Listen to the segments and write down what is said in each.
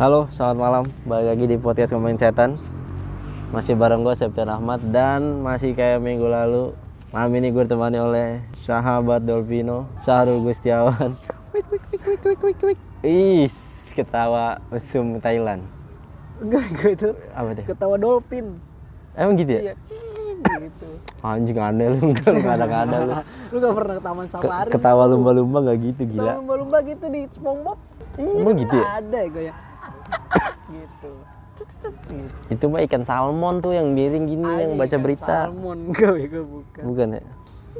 Halo, selamat malam. Balik lagi di podcast ngomongin setan. Masih bareng gue Septian Ahmad dan masih kayak minggu lalu. Malam ini gue ditemani oleh sahabat Dolpino, Syahrul Gustiawan. Wik wik wik wik wik wik wik. Is, ketawa mesum Thailand. Enggak, enggak itu Apa deh? ketawa dolphin. Emang gitu ya? Iya. gitu. Anjing aneh lu, enggak enggak ada enggak ada lu. Lu gak pernah ke taman safari? ketawa lumba-lumba enggak gitu gila. lumba-lumba gitu di SpongeBob. Iya, Emang gitu ya? Ada ya gue ya. Gitu. Itu mah ikan salmon tuh yang miring gini yang baca berita. Salmon enggak ya, bukan. Bukan ya?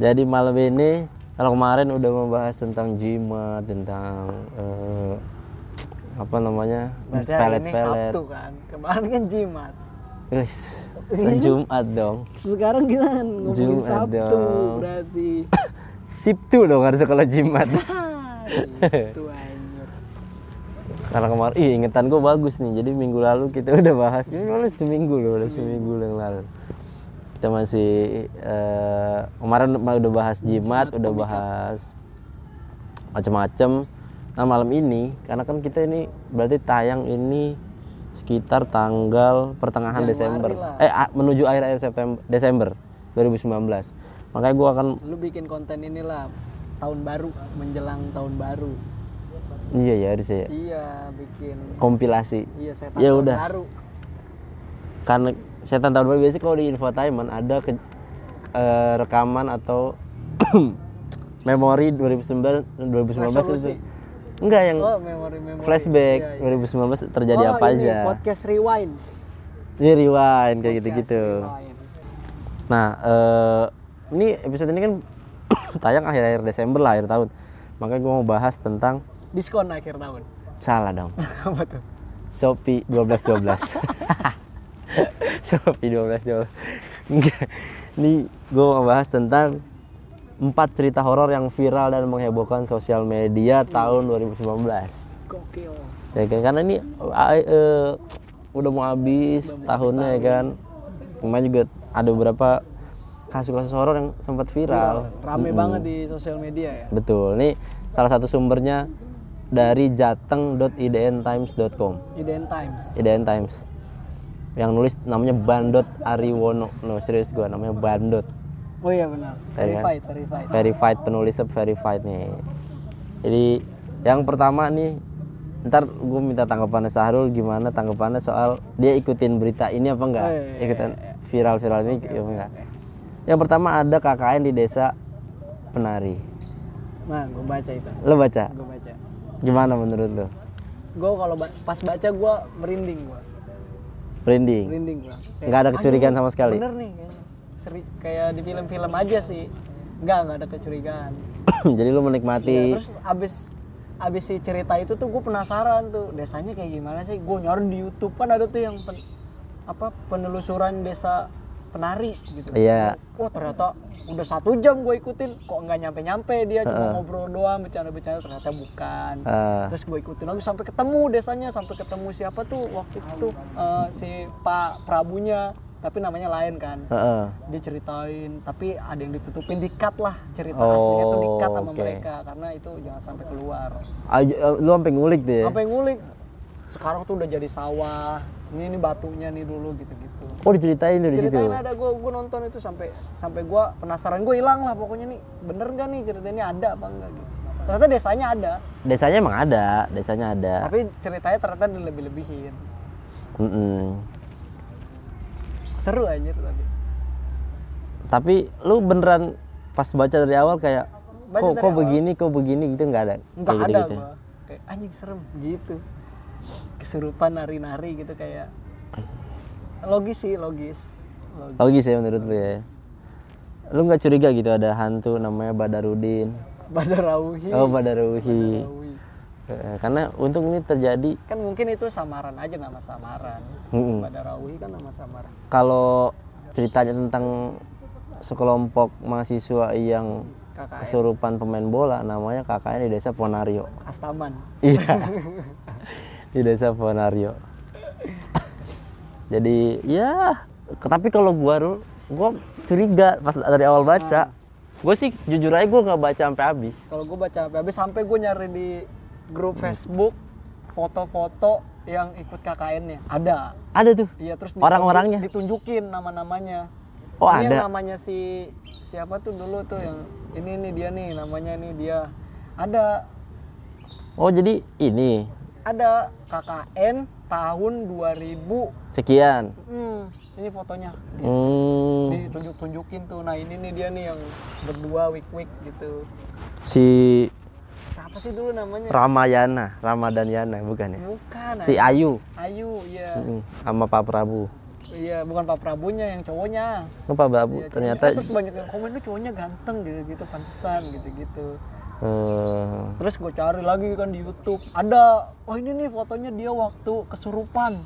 Jadi malam ini kalau kemarin udah membahas tentang jimat, tentang eh, apa namanya? Berarti hari ini pelet-pelet. Sabtu kan. Kemarin kan jimat. Wis, Jumat dong. Sekarang kita kan ngomongin Jumat Sabtu dong. berarti. Sabtu dong harus kalau jimat. gitu anjir. Karena kemarin, ih ingetan gue bagus nih. Jadi minggu lalu kita udah bahas, ini malah seminggu loh, udah seminggu yang lalu. Kita masih eh, kemarin udah bahas jimat, udah bahas macam-macam. Nah malam ini, karena kan kita ini berarti tayang ini sekitar tanggal pertengahan Januari Desember, lah. eh menuju akhir-akhir September, Desember 2019. Makanya gua akan, Lu bikin konten inilah tahun baru menjelang tahun baru. Iya ya harus ya, Iya, bikin kompilasi. iya setan Ya tahun udah. baru. karena setan tahun baru biasanya kalau di infotainment ada ke, eh, rekaman atau memori 2019 2019 Resolusi. itu enggak yang Oh, memori-memori. flashback Iya, iya. 2019 terjadi Oh, apa ini aja Podcast rewind. ini rewind kayak gitu-gitu nah eh, ini episode ini kan tayang akhir-akhir Desember lah akhir tahun makanya gue mau bahas tentang Diskon akhir tahun. salah dong Apa tuh? Shopee 12 12. Shopee 12 12. Enggak. Ini gue mau bahas tentang empat cerita horor yang viral dan menghebohkan sosial media tahun 2019. Gokil. Ya kan karena ini eh, eh, udah mau habis tahunnya ya kan. Kemarin juga ada beberapa kasus-kasus horor yang sempat viral. Rame banget di sosial media ya. Betul. Ini salah satu sumbernya dari jateng.idntimes.com. IDN Times. IDN Times yang nulis namanya Bandot Ariwono no serius gua namanya Bandot Oh iya benar. Iya kan? Verified, verified. verified penulisnya verified nih jadi yang pertama nih ntar gue minta tanggapannya Sahrul gimana tanggapannya soal dia ikutin berita ini apa enggak Oh, iya, iya, ikutan viral-viral ini apa enggak yang pertama ada KKN di desa penari Nah, gue baca itu. lo baca Gue baca. Gimana menurut lo Gue kalau ba- pas baca gue merinding gue. merinding Merinding gue. nggak ada kecurigaan sama sekali Bener nih. Seri, kayak di film-film aja sih. Enggak, enggak ada kecurigaan. jadi lo menikmati Iya, terus abis abis si cerita itu tuh gue penasaran tuh desanya kayak gimana sih gue nyari di YouTube kan ada tuh yang pen- apa penelusuran desa penari gitu. Iya. Wah ternyata udah satu jam gue ikutin kok nggak nyampe nyampe dia cuma ngobrol doang bercanda-bercanda ternyata bukan. Eh, terus gue ikutin lagi sampai ketemu desanya sampai ketemu siapa tuh waktu itu eh, si Pak Prabunya tapi namanya lain kan. Heeh. dia ceritain tapi ada yang ditutupin di cut lah cerita Oh, aslinya tuh di cut sama oke. mereka karena itu jangan sampai keluar. Aj- eh, lu sampai ngulik tuh ya? Sampai ngulik. Sekarang tuh udah jadi sawah ini ini batunya nih dulu gitu gitu oh diceritain tuh di situ. Ceritain ada gue gue nonton itu sampai sampai gue penasaran. Gue hilang lah pokoknya nih. Bener nggak nih ceritanya? Ada apa enggak gitu. Ternyata desanya ada. Desanya emang ada. Desanya ada. Tapi ceritanya ternyata dilebih-lebihin Mm-mm. seru aja tapi. Tapi lu beneran pas baca dari awal kayak Baca kok dari kok awal. begini kok begini gitu nggak ada? Nggak ada gitu-gitu. gue kayak anjing serem gitu kesurupan nari-nari gitu kayak logis sih logis. Logis. Logis ya menurut lu ya? Lu nggak curiga gitu ada hantu namanya Badarudin? Badarauhi. Oh Badaruhi Badarauhi. Eh, karena untung ini terjadi. Kan mungkin itu samaran aja nama samaran. Mm-mm. Badarauhi kan nama samaran. Kalau ceritanya tentang sekelompok mahasiswa yang KKN kesurupan pemain bola namanya kakaknya di desa Ponario. Astaman. Iya. di desa Ponario. Jadi ya, tapi kalau gua gua curiga pas dari awal baca. Gue sih jujur aja gue nggak baca sampai habis. kalau gue baca sampai habis sampai gue nyari di grup Facebook foto-foto yang ikut KKN-nya ada. Ada tuh? Iya terus Orang-orangnya? ditunjukin nama-namanya. Oh ini yang ada. namanya si siapa tuh dulu tuh yang ini nih dia nih namanya nih dia. Ada. Oh jadi ini ada KKN tahun 2000 sekian. Hmm, ini fotonya. Hmm, ditunjuk-tunjukin tuh. Nah ini nih dia nih yang berdua wik-wik gitu. Si apa sih dulu namanya? Ramayana Ramadan Yana bukan ya? Bukan si Ayu. Ayu. Iya. Mm, sama Pak Prabu. Iya bukan Pak Prabunya yang cowoknya. Oh, Pak Prabu Iya, ternyata terus banyak yang komen lu cowoknya ganteng gitu gitu pantesan gitu eh, terus gue cari lagi kan di YouTube. Ada oh ini nih fotonya dia waktu kesurupan.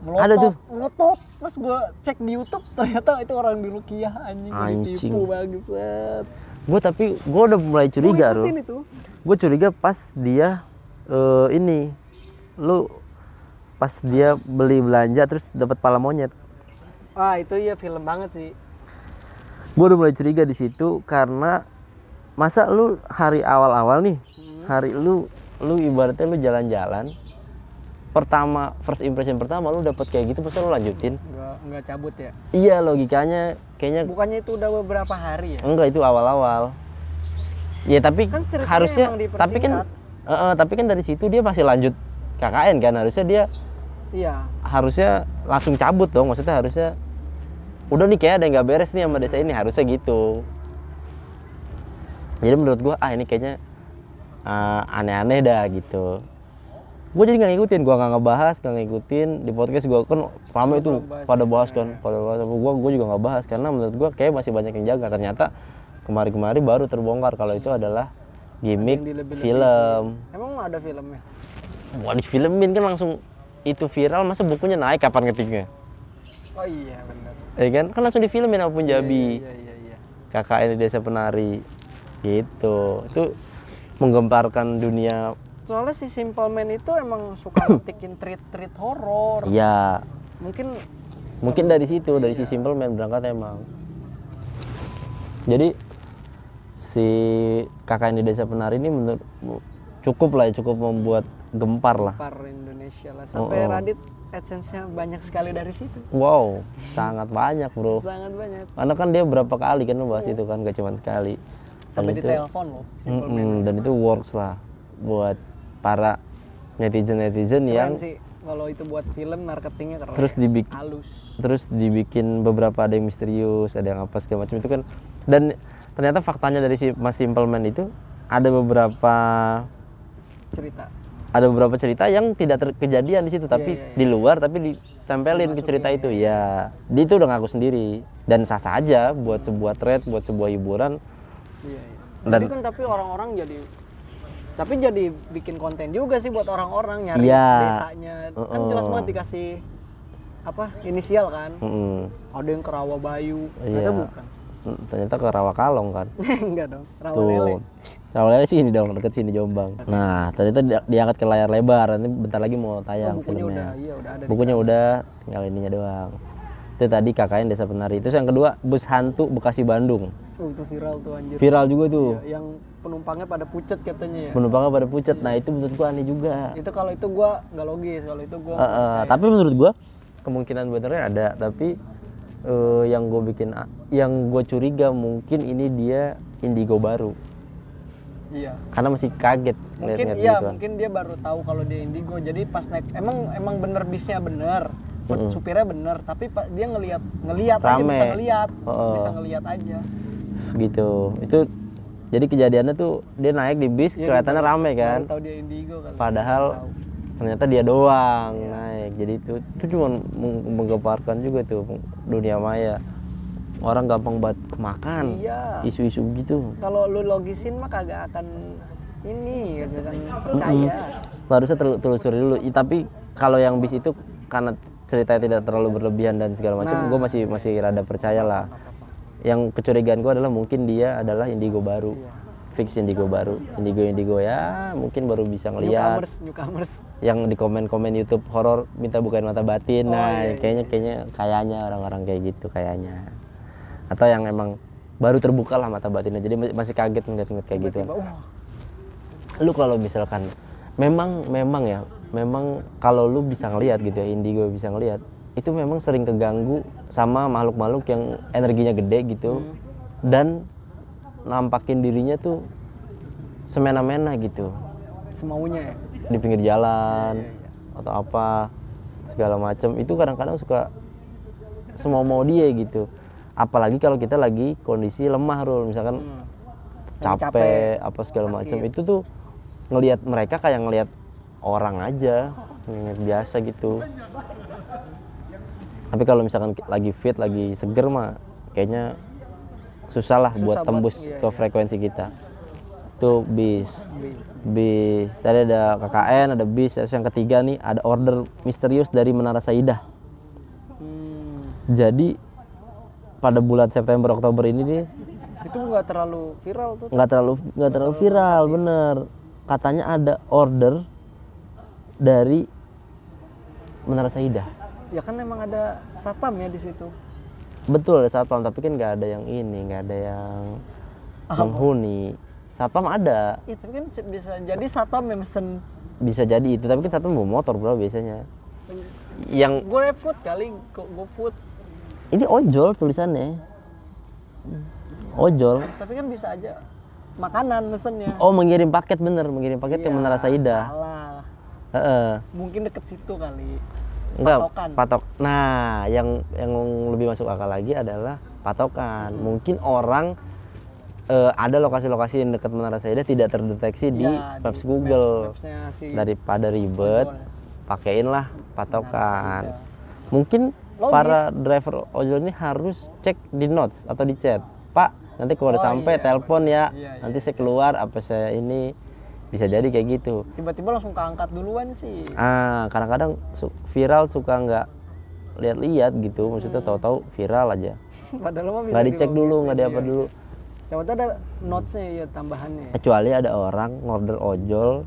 Melotot Ada tuh. melotot. Terus gue cek di YouTube ternyata itu orang di Rukiah anjing, Anjing. ditipu banget gue tapi gue udah mulai curiga tuh gue curiga pas dia eh, ini lu pas dia beli belanja terus dapat pala monyet. Ah itu ya film banget sih. Gue udah mulai curiga di situ karena masa lu hari awal-awal nih hari lu lu ibaratnya lu jalan-jalan pertama first impression pertama lu dapat kayak gitu masa lu lanjutin? Nggak nggak cabut ya? Iya logikanya kayaknya bukannya itu udah beberapa hari ya? Enggak itu awal-awal. Ya tapi Kan harusnya tapi kan eh, eh, tapi kan dari situ dia masih lanjut KKN kan harusnya dia iya. harusnya langsung cabut dong maksudnya harusnya udah nih kayak ada yang nggak beres nih sama desa ini harusnya gitu jadi menurut gua ah ini kayaknya ah, aneh-aneh dah gitu. Gue jadi nggak ngikutin gua nggak ngebahas nggak ngikutin. Di podcast gua kan ramai itu pada bahas kan pada bahas. Gua gua juga nggak bahas karena menurut gua kayak masih banyak yang jaga. Ternyata kemari-kemari baru terbongkar kalau itu adalah gimmick film. emang ada filmnya? Wah di filmin kan langsung itu viral masa bukunya naik kapan ketiknya? Oh iya benar ya kan? Kan langsung difilmin sama Punjabi iya iya iya. KKN di desa penari gitu. Itu menggemparkan dunia. Soalnya si Simple Man itu emang suka ngetikin treat-treat horor ya mungkin mungkin dari situ dari si Simple Man berangkat emang. Jadi si KKN di desa penari ini menurut cukup lah ya cukup membuat gempar lah. Par Indonesia lah. Sampai Oh, oh. Radit AdSense-nya banyak sekali dari situ. Wow sangat banyak bro. Sangat banyak. Karena kan dia berapa kali kan bahas itu kan gak cuma sekali sampai di telepon loh Man Mm-mm, dan itu works lah buat para netizen netizen yang keren sih kalau itu buat film marketingnya keren. Terus dibikin halus. terus dibikin beberapa ada yang misterius ada yang apa segala macam itu kan. Dan ternyata faktanya dari si Mas Simple Man itu ada beberapa cerita. ada beberapa cerita yang tidak ter- kejadian di situ tapi iya, di luar tapi ditempelin ke cerita itu. ya dia itu udah ngaku sendiri. Dan sah sah aja buat sebuah thread buat sebuah hiburan iya, iya. Dan- tapi kan tapi orang-orang jadi tapi jadi bikin konten juga sih buat orang-orang nyari Iya. desanya kan Uh-uh. jelas banget dikasih apa inisial kan Mm-mm. ada yang ke Rawabayu Iya. ternyata bukan Mm, ternyata ke Rawakalong kan enggak dong Rawalele Tuh. Rawalele sih ini dong deket sini Jombang. Nah, ternyata di- diangkat ke layar lebar. Nanti bentar lagi mau tayang bukunya filmnya. udah iya udah ada Bukunya udah, tinggal ininya doang. Itu tadi KKN Desa Penari. Terus yang kedua bus hantu Bekasi Bandung. Oh, itu viral tuh anjir Viral juga tuh. yang penumpangnya pada pucet katanya ya Penumpangnya pada pucat. Nah, itu menurut gua aneh juga. itu kalau itu gua nggak logis kalau itu gua Eh, eh, tapi menurut gua kemungkinan benernya ada, tapi eh, yang gue bikin yang gue curiga mungkin ini dia indigo baru. iya Karena masih kaget mungkin ngeliat-ngeliat iya gituan. mungkin dia baru tahu kalau dia indigo jadi pas naik emang emang bener bisnya bener supirnya bener tapi dia ngelihat ngelihat aja bisa ngelihat Oh. bisa ngelihat aja gitu. Itu jadi kejadiannya tuh dia naik di bis Iya, kelihatannya rame kan? Tahu dia indigo kali padahal ternyata dia doang naik. Jadi itu itu cuma meng- menggemparkan juga tuh dunia maya. Orang gampang banget kemakan iya. isu-isu gitu. Kalau lu logisin mah kagak akan ini kagak akan percaya. Harusnya tel- telusuri dulu. I- tapi kalau yang bis itu karena ceritanya tidak terlalu berlebihan dan segala macam Nah. gue masih masih rada percaya lah yang kecurigaan gue adalah mungkin dia adalah indigo baru. Iya. fix indigo baru. Indigo indigo ya mungkin baru bisa ngelihat newcomers newcomers. Yang di komen-komen YouTube horor minta bukain mata batin. Oh, nah iya, iya, kayaknya kayaknya kayaknya orang-orang kayak gitu kayaknya. Atau yang emang baru terbuka lah mata batinnya. Jadi ma- masih kaget ngeliat-ngeliat kayak gitu. Tiba lu kalau misalkan memang memang ya memang kalau lu bisa ngelihat gitu ya indigo bisa ngelihat itu memang sering keganggu sama makhluk-makhluk yang energinya gede gitu. Dan nampakin dirinya tuh semena-mena gitu. Semaunya ya? Di pinggir jalan atau apa segala macam itu kadang-kadang suka semau mau dia gitu. Apalagi kalau kita lagi kondisi lemah Rul. Misalkan Hmm. Lagi capek, apa segala macam itu tuh ngelihat mereka kayak ngelihat orang aja ngelihat biasa gitu tapi kalau misalkan lagi fit lagi seger mah kayaknya susah lah Susah buat buat- tembus iya, ke frekuensi kita. Tuh bis. Bis. bis. Tadi ada KKN ada bis. Terus yang ketiga nih ada order misterius dari Menara Saidah Hmm. jadi pada bulan September Oktober ini nih itu nggak terlalu viral tuh. nggak terlalu nggak terlalu viral bener. Katanya ada order dari Menara Saidah ya kan emang ada satpam ya di situ. Betul ada satpam tapi kan nggak ada yang ini nggak ada yang menghuni. Satpam ada. Itu kan bisa jadi satpam yang mesen. Bisa jadi itu tapi kan satpam bawa motor bro biasanya. Yang gue food kali gue food ini ojol tulisannya. Ojol. Tapi kan bisa aja makanan mesennya. Oh mengirim paket bener. Mengirim paket ke Iya, Menara Saidah salah. Heeh. mungkin deket situ kali Enggak, Patokan. patok. Nah, yang yang lebih masuk akal lagi adalah patokan. Mungkin orang eh, ada lokasi-lokasi yang dekat Menara Saidah tidak terdeteksi di Iya, Maps di Google. Maps- si Daripada ribet, ojol. pakaiinlah patokan. Mungkin Logis. para driver ojol ini harus cek di notes atau di chat. Pak, nanti kalau udah Oh, sampai iya. telepon ya. Iya, iya. Nanti saya keluar apa saya ini bisa jadi kayak gitu. tiba-tiba langsung keangkat duluan sih Ah, kadang-kadang su- viral suka nggak lihat-lihat gitu, maksudnya tahu-tahu viral aja. padahal mah Nggak dicek dulu, nggak diapa iya. dulu. siapa tahu ada notesnya ya tambahannya ya, Kecuali ada orang ngorder ojol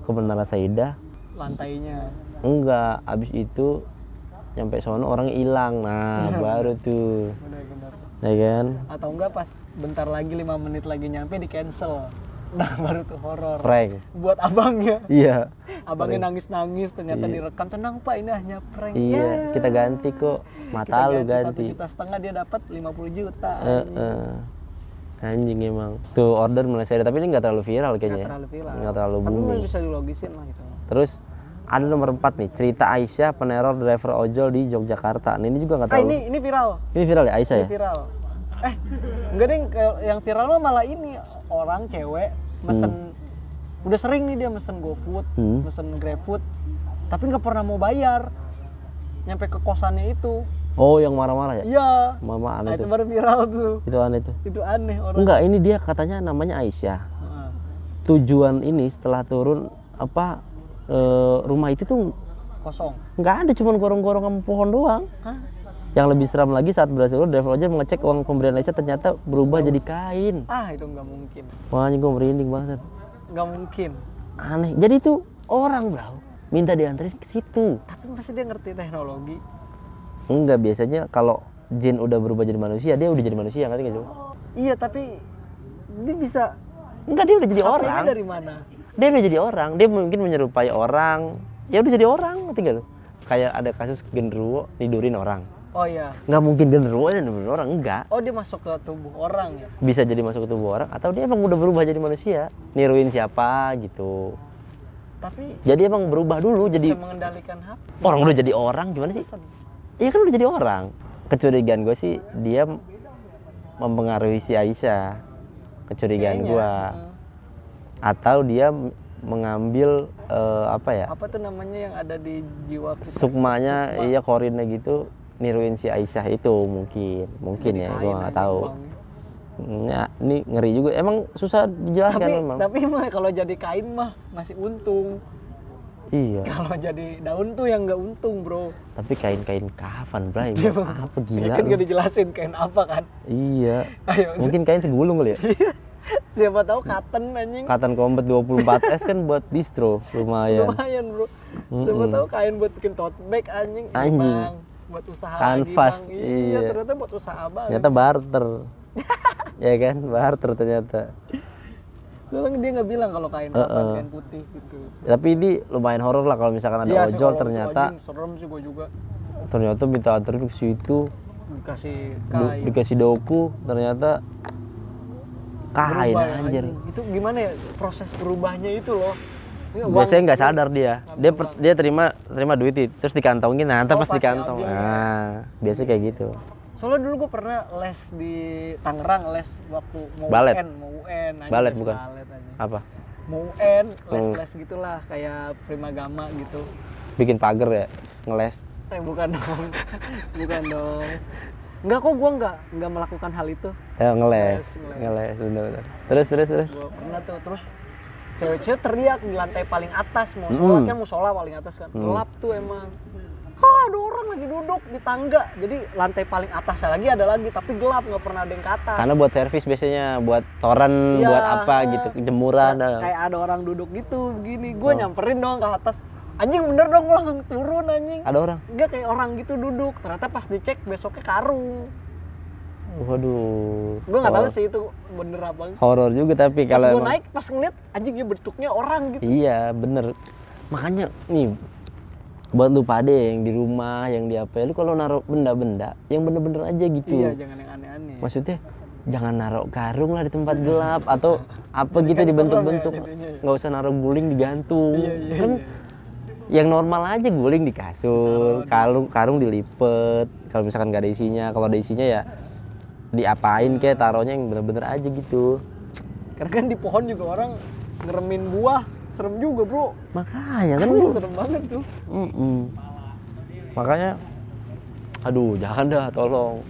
ke Menara Saidah, lantainya enggak, abis itu nyampe sono orang hilang, nah baru tuh, ya kan? atau enggak pas bentar lagi lima menit lagi nyampe di cancel nah baru tuh horor Prank, buat abangnya iya, abangnya nangis-nangis ternyata direkam tenang pak ini hanya prank iya, kita ganti kok, mata lu satu ganti. juta setengah dia dapat 50 juta Eh, eh. Anjing emang. Tuh order mulai saya tapi ini nggak terlalu viral kayaknya. ya. terlalu viral Nggak terlalu tapi booming. memang bisa dilogisin lah gitu Terus ada nomor 4 nih, cerita Aisyah peneror driver ojol di Yogyakarta. Nah, ini juga nggak ah tahu. ini ini viral Ini viral ya Aisyah ini ya? viral eh enggak deh yang viral mah malah ini orang cewek mesen udah sering nih dia mesen GoFood Hmm. mesen GrabFood tapi nggak pernah mau bayar nyampe ke kosannya itu Oh, yang marah-marah ya? iya Mama nah aneh itu tuh. baru viral tuh Itu aneh tuh. itu aneh orang Enggak, ini dia katanya namanya Aisyah. Heeh. Tujuan ini setelah turun apa eh, rumah itu tuh kosong nggak ada cuman gorong-gorong sama pohon doang. Hah? Yang lebih seram lagi saat berhasil driver ojol mengecek uang pemberian Aisyah ternyata berubah jadi kain. ah itu nggak mungkin Wah, gue merinding banget. nggak mungkin Aneh. Jadi itu orang, Bro. Minta dianterin ke situ. tapi pasti dia ngerti teknologi Enggak, biasanya kalau jin udah berubah jadi manusia, dia udah jadi manusia, ngerti gak sih? iya tapi dia bisa Enggak, dia udah jadi HP-nya orang. dari mana Dia udah jadi orang. Dia mungkin menyerupai orang. Ya udah jadi orang, ngerti gak? Kayak ada kasus genderuwo nidurin orang. Oh iya Nggak mungkin genderuwo yang nidurin orang, enggak. oh dia masuk ke tubuh orang ya Bisa jadi masuk ke tubuh orang atau dia emang udah berubah jadi manusia, niruin siapa gitu. tapi Jadi emang berubah dulu jadi bisa mengendalikan HP orang udah jadi orang gimana sih? Iya kan udah jadi orang. Kecurigaan gue sih dia mempengaruhi si Aisyah. Kecurigaan Kayaknya, gue. Atau dia mengambil eh, apa ya? apa tuh namanya yang ada di jiwa kita Sukmanya iya korinnya gitu niruin si Aisyah itu mungkin. Mungkin ya, gue nggak tahu. Ya, ini ngeri juga. Emang susah dijelaskan tapi memang. tapi mah kalau jadi kain mah masih untung Iya. kalau jadi daun tuh yang nggak untung bro Tapi kain-kain kafan, Bray. Iya, apa ya gila? kan lu? gak dijelasin kain apa kan Iya. ayo Mungkin kain segulung kali ya. siapa tahu cotton anjing Katan Combat 24S kan buat distro lumayan. lumayan bro siapa tahu kain buat bikin tote bag anjing Ini, Anjing. Bang. Buat usaha Kanvas, lagi bang iya, iya. ternyata buat usaha bang Ternyata barter. ya kan, barter ternyata. Soalnya dia nggak bilang kalau kain apa kain putih gitu. Tapi ini lumayan horor lah kalau misalkan ada Iya ojol ternyata serem sih gue juga ternyata minta antar ke situ dikasih kain. dikasih doku ternyata kain Berubah anjir. Itu gimana ya proses berubahnya itu loh. Uang- Biasanya nggak sadar dia. Dia per- dia terima terima duit itu, terus dikantongin nah, ntar Oh, pas dikantong. ya. Nah, biasa kayak gitu. Soalnya dulu gue pernah les di Tangerang, les waktu mau Balet. UN, mau UN. anjing, Balet les bukan? Balet, anjing. Apa? Mau UN, Oh. les-les gitulah kayak primagama gitu. Bikin pagar ya, ngeles. Eh bukan dong, bukan dong. Enggak kok gue nggak nggak melakukan hal itu. Ya ngeles, ngeles. ngeles bener-bener. Terus terus terus. Gue pernah tuh terus cewek-cewek teriak di lantai paling atas mau Mm. sholat kan mau sholat paling atas kan gelap tuh emang Hah, ada orang lagi duduk di tangga jadi lantai paling atas lagi ada lagi tapi gelap nggak pernah ada yang ke atas Karena buat servis biasanya, buat toren, Iya, buat apa gitu, jemuran. dah. kayak ada orang duduk gitu begini gue Oh. nyamperin dong ke atas anjing bener dong gue langsung turun anjing Ada orang. enggak kayak orang gitu duduk ternyata pas dicek besoknya karung Waduh. gue nggak tahu sih itu bener apa. Horor juga tapi pas kalau gue naik pas ngeliat anjingnya bentuknya orang gitu Iya, bener. Makanya nih buat lu pade yang di rumah, yang di apa, lu kalau naruh benda-benda yang bener-bener aja gitu. iya jangan yang aneh-aneh Maksudnya jangan naruh karung lah di tempat gelap atau apa gitu kan dibentuk-bentuk. ya ya. Nggak usah naruh guling digantung. Iya, iya, kan yang normal aja guling di kasur, karung karung dilipet. Kalau misalkan nggak ada isinya, kalau ada isinya ya diapain kayak taruhnya yang bener-bener aja gitu. karena kan di pohon juga orang ngeremin buah serem juga bro Makanya kan gua serem banget tuh Mm-mm. Makanya, aduh jangan dah tolong.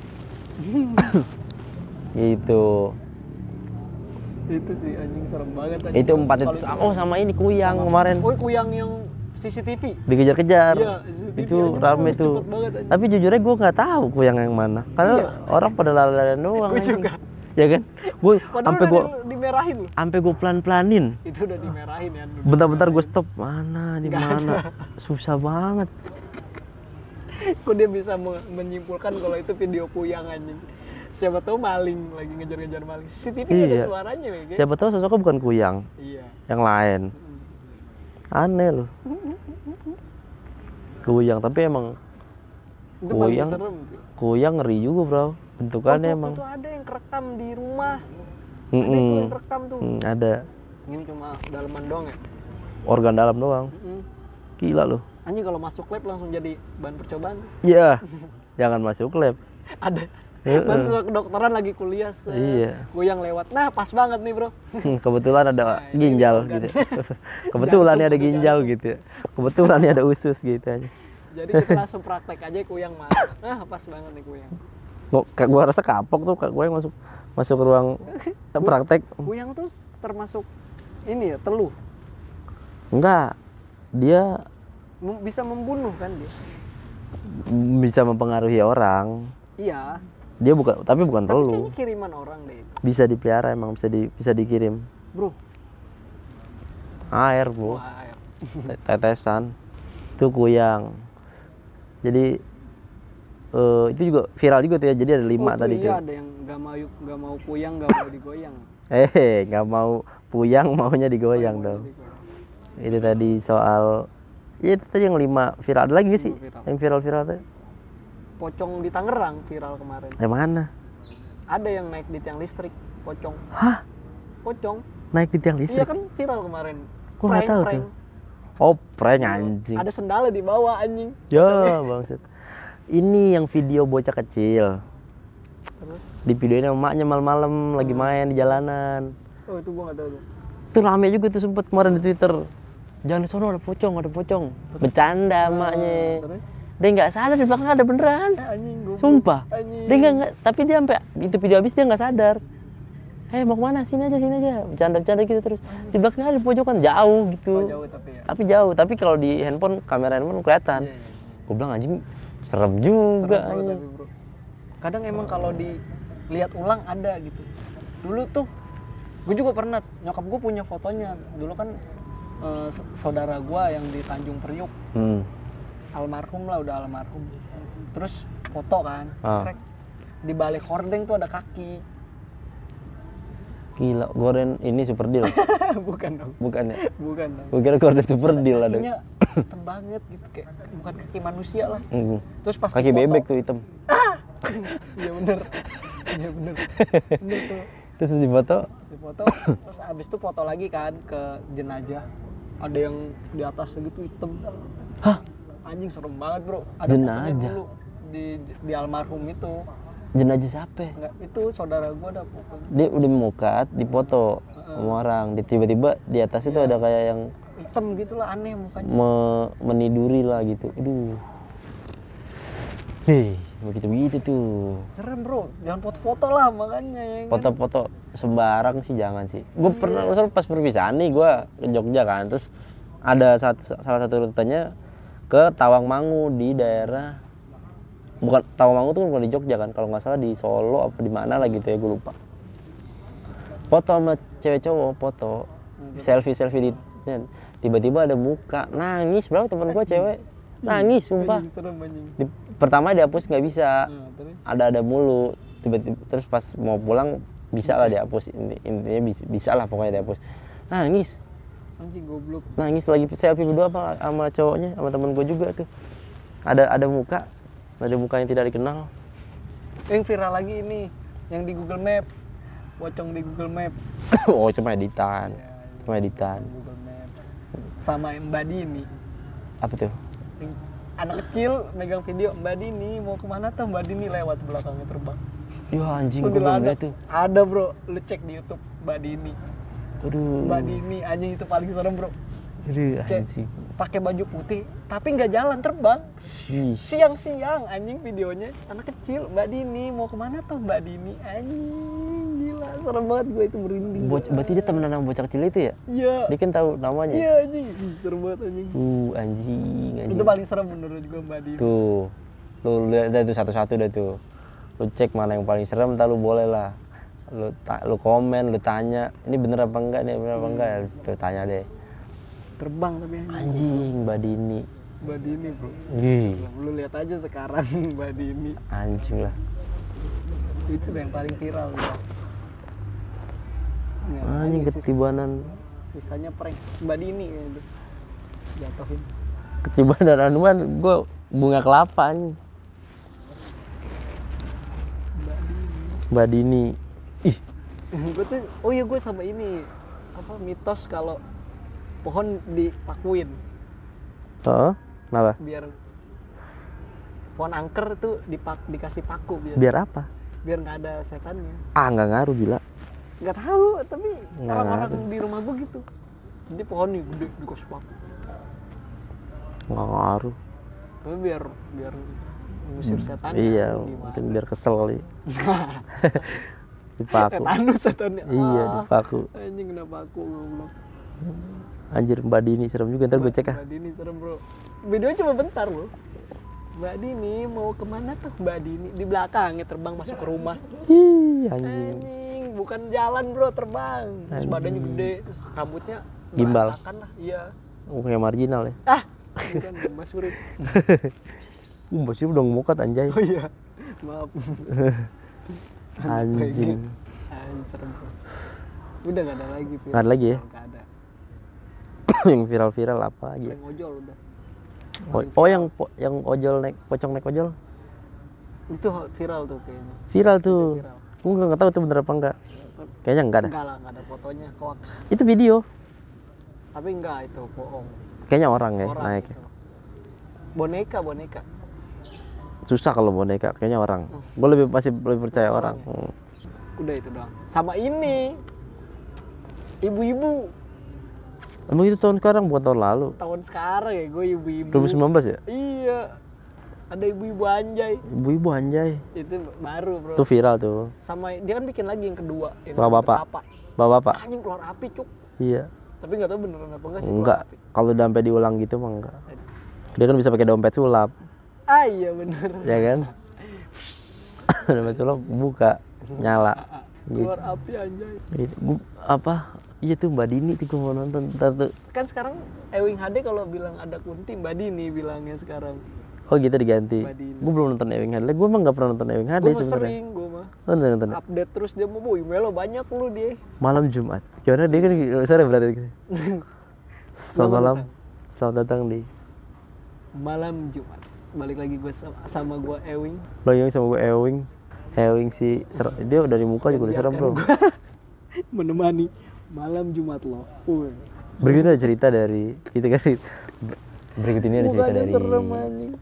gitu. itu sih anjing serem banget anjing. Itu empat itu. Oh sama ini kuyang kemarin oh kuyang yang CCTV dikejar-kejar. Iya, CCTV itu rame tuh. Tapi jujurnya gue nggak tahu kuyang yang mana. Karena orang pada lari-larian doang. Anjing. juga. Ya kan? Gue sampai gue di- dimerahin sampai gue pelan-pelanin. itu udah dimerahin ya Bentar-bentar gue stop. Mana di mana? Susah banget. kok dia bisa me- menyimpulkan kalau itu video kuyang anjing siapa tahu maling lagi ngejar-ngejar maling CCTV ada Iya. suaranya nih Siapa tahu sosoknya bukan kuyang, iya yang lain. Aneh loh. Kuyang, tapi emang itu Kuyang. kuyang ngeri juga bro. Bentukannya emang. tuh ada yang kerekam di rumah ada Mm-mm. tuh yang kerekam tuh Hmm, ada ini cuma dalaman doang ya organ dalam doang. Mm-mm. Gila loh. anjing kalau masuk lab langsung jadi bahan percobaan Iya. Jangan masuk lab. ada. Masuk kedokteran lagi kuliah se Iya. kuyang lewat nah pas banget nih bro Kebetulan ada ginjal gitu. Kebetulan nih ada ginjal gitu. Kebetulan nih ada usus gitu aja. jadi kita langsung praktek aja kuyang masuk nah pas banget nih kuyang Kok kayak gua rasa kapok tuh kak gue yang masuk masuk ke ruang praktek. kuyang tuh termasuk ini ya teluh Enggak. Dia Mem- bisa membunuh kan dia bisa mempengaruhi orang. iya Dia bukan tapi bukan tapi telu. kiriman orang deh itu Bisa dipelihara emang bisa di bisa dikirim. bro Air, Bu. Wah, ayo. tetesan itu kuyang jadi eh, itu juga viral juga tuh ya jadi ada lima Oh, tadi iya tuh ada yang nggak mau nggak mau kuyang nggak mau digoyang eh nggak mau puyang maunya digoyang dong Digoyang. itu tadi soal ya itu tadi yang lima viral ada lagi sih viral. yang viral viral tuh pocong di Tangerang viral kemarin. Yang mana? Ada yang naik di tiang listrik pocong. Hah? Pocong. Naik di tiang iya listrik? kan viral kemarin. Gua nggak tahu prank. tuh. oh prank anjing. Ada sendalnya di bawah anjing. Ya bangset ini yang video bocah kecil. Terus? Di videonya emaknya malam-malam lagi main di jalanan. Oh itu gua nggak tahu tuh. Itu rame juga tuh sempet kemarin di Twitter. Jangan di sono ada pocong ada pocong. Bercanda emaknya. Terus dia nggak sadar di belakang ada beneran. Anjing sumpah. Anjing. Dia nggak tapi dia sampai itu video habis dia nggak sadar. Eh mau ke mana? Sini aja sini aja. Bercanda bercanda gitu terus. Di belakang ada pojokan jauh gitu. Oh, jauh tapi ya. Tapi jauh. Tapi kalau di handphone kamera handphone kelihatan. Iya, iya, iya. gue bilang anjing serem juga Serem anjing. tapi, bro. kadang emang kalau dilihat ulang ada gitu. Dulu tuh gue juga pernah nyokap gue punya fotonya. Dulu kan eh, saudara gue yang di Tanjung Priuk. Hmm. Almarhum lah udah almarhum terus foto kan Ah. Di balik hordeng tuh ada kaki Gila, Gorden ini super deal. bukan dong Bukan ya? bukan dong kira Gorden super deal ada. hitam banget gitu kayak bukan kaki manusia lah Hmm. terus pas Kaki dipoto- bebek tuh hitam. iya bener iya bener bener tuh Terus di foto, di foto terus abis itu foto lagi kan ke jenazah ada yang di atas gitu hitam hah? Anjing serem banget bro ada Jenazah? dulu di di almarhum itu Jenazah siapa? enggak itu saudara gua ada foto Dia udah mukat, dipoto sama orang. Di tiba-tiba di atas itu ada kayak yang hitam gitu lah aneh mukanya me- meniduri lah gitu. Aduh. Hei, begitu begitu tuh. serem bro jangan foto-foto lah makanya ya kan? Foto-foto sembarang sih jangan sih. Gue pernah misalnya pas perpisahan nih gue ke Jogja kan, terus ada satu, salah satu rutenya ke Tawangmangu di daerah bukan Tawangmangu tuh bukan di Jogja kan, kalau nggak salah di Solo apa di mana lah gitu ya gue lupa. Foto sama cewek cowok foto. Selfie selfie di tiba-tiba ada muka. Nangis bro teman gue cewek. Nangis sumpah. Di- pertama dihapus nggak bisa. Nah, ada ada mulu. Tiba-tiba terus pas mau pulang bisa lah dihapus. Inti- intinya bisa, bisa lah pokoknya dihapus. Nangis anjing goblok. Nangis lagi selfie berdua apa sama cowoknya sama temen gue juga tuh. Ada ada muka ada muka yang tidak dikenal. Yang viral lagi ini yang di Google Maps. Pocong di Google Maps. Oh cuma editan ya, cuma editan. Google Maps. Sama Mbak Dini. Apa tuh? Anak kecil megang video Mbak Dini mau ke mana tuh Mbak Dini? Lewat belakangnya terbang. Ya anjing gue belum tuh. Ada bro. Lu cek di YouTube Mbak Dini aduh. Mbak Dini anjing itu paling serem bro. Aduh anjing. pakai baju putih tapi nggak jalan terbang. Siang-siang anjing videonya. Anak kecil Mbak Dini. Mau ke mana tuh Mbak Dini? Anjing gila serem banget gue itu merinding. Bo- berarti dia temenan sama bocah kecil itu ya? Iya. Dia kan tahu namanya. Iya anjing. Serem banget anjing. Uh anjing anjing. Itu paling serem menurut gue Mbak Dini. Tuh. Lu lihat tuh satu-satu dah tuh. Lu cek mana yang paling serem ntar lu boleh lah lu ta- lu komen lu tanya ini bener apa enggak? Nih bener apa enggak? Tuh tanya deh. Terbang tapi anjing. anjing mbak Dini. Mbak Dini bro. Ih, lu lihat aja sekarang Mbak Dini. Anjing lah. Itu yang paling viral ya. Ya, anjing sis- ketibanan. sisanya prank. Mbak Dini kayaknya itu jatuhin ketibanan anuan gue bunga kelapa anjing. Mbak Dini ih. Gue tuh oh iya gue sama ini apa mitos kalau pohon dipakuin. Heeh, kenapa? Biar pohon angker tuh dipak dikasih paku biar biar apa? biar nggak ada setannya. Ah nggak ngaruh gila. Nggak tahu tapi orang-orang di rumah gue gitu. Jadi pohon nih gede dikasih paku. Nggak ngaruh. Tapi biar biar ngusir setan iya mungkin biar kesel kali dipaku tetanus setannya iya ah, dipaku anjing kena paku goblok anjir mbak Dini serem juga ntar gue cek ah. Mbak Dini serem bro. Videonya cuma bentar bro. Mbak Dini mau ke mana tuh? Mbak Dini di belakangnya terbang masuk ke rumah. Ih, anjing. Anjing bukan jalan bro terbang. Terus Anjing. badannya gede terus rambutnya Gimbal. lah iya. Oh, kayak marginal ya? Ah bukan Mas Murid uh mbak Siri udah ngomokat anjay. Oh iya. Maaf anjing. Bro udah gak ada lagi Fir. Nggak ada lagi ya? Nggak ada. Yang viral-viral apa lagi ya? yang ojol udah. Oh, oh yang po- yang ojol naik pocong naik ojol? Itu viral tuh kayaknya. Viral tuh. Viral. Gue nggak tahu itu bener apa enggak kayaknya enggak dah enggak lah enggak ada fotonya hoax. Itu video. Tapi enggak itu bohong. Kayaknya orang ya orang naik. itu. boneka boneka susah kalau boneka kayaknya orang. Gue lebih masih lebih percaya orang, Hmm. udah itu doang. Sama ini. Ibu-ibu. Emang itu tahun sekarang bukan tahun lalu? Tahun sekarang ya gue ibu-ibu. 2019 ya? Iya. Ada ibu-ibu anjay. Ibu-ibu anjay. Itu baru bro. Itu viral tuh. Sama dia kan bikin lagi yang kedua yang Bapak-bapak. kelapa. bapak-bapak. Anjing keluar api cuk. Iya. Tapi nggak tahu beneran apa enggak sih enggak. kalau udah sampai diulang gitu mah enggak. Dia kan bisa pakai dompet sulap ah iya bener. Ya kan? Dompet sulap buka nyala. Gitu. Keluar api anjay. Gitu. Gua- apa? Iya tuh mbak Dini tuh gue mau nonton ntar tuh. Kan sekarang Ewing HD kalau bilang ada kunti Mbak Dini bilangnya sekarang. Oh gitu diganti. Gue belum nonton Ewing HD gue emang nggak pernah nonton Ewing HD gue sebenarnya. sering gue mah. Nonton nonton. Update terus dia mau boy melo banyak lu dia. Malam Jumat. Gimana dia kan sore berarti selamat malam. selamat datang di malam Jumat balik lagi gue sama, sama gue Ewing. Lo yang sama gue Ewing. Ewing si ser- dia dari muka juga udah serem bro. Menemani malam Jumat lo. Uy. berikut ada cerita dari itu kan berikut ini ada cerita dari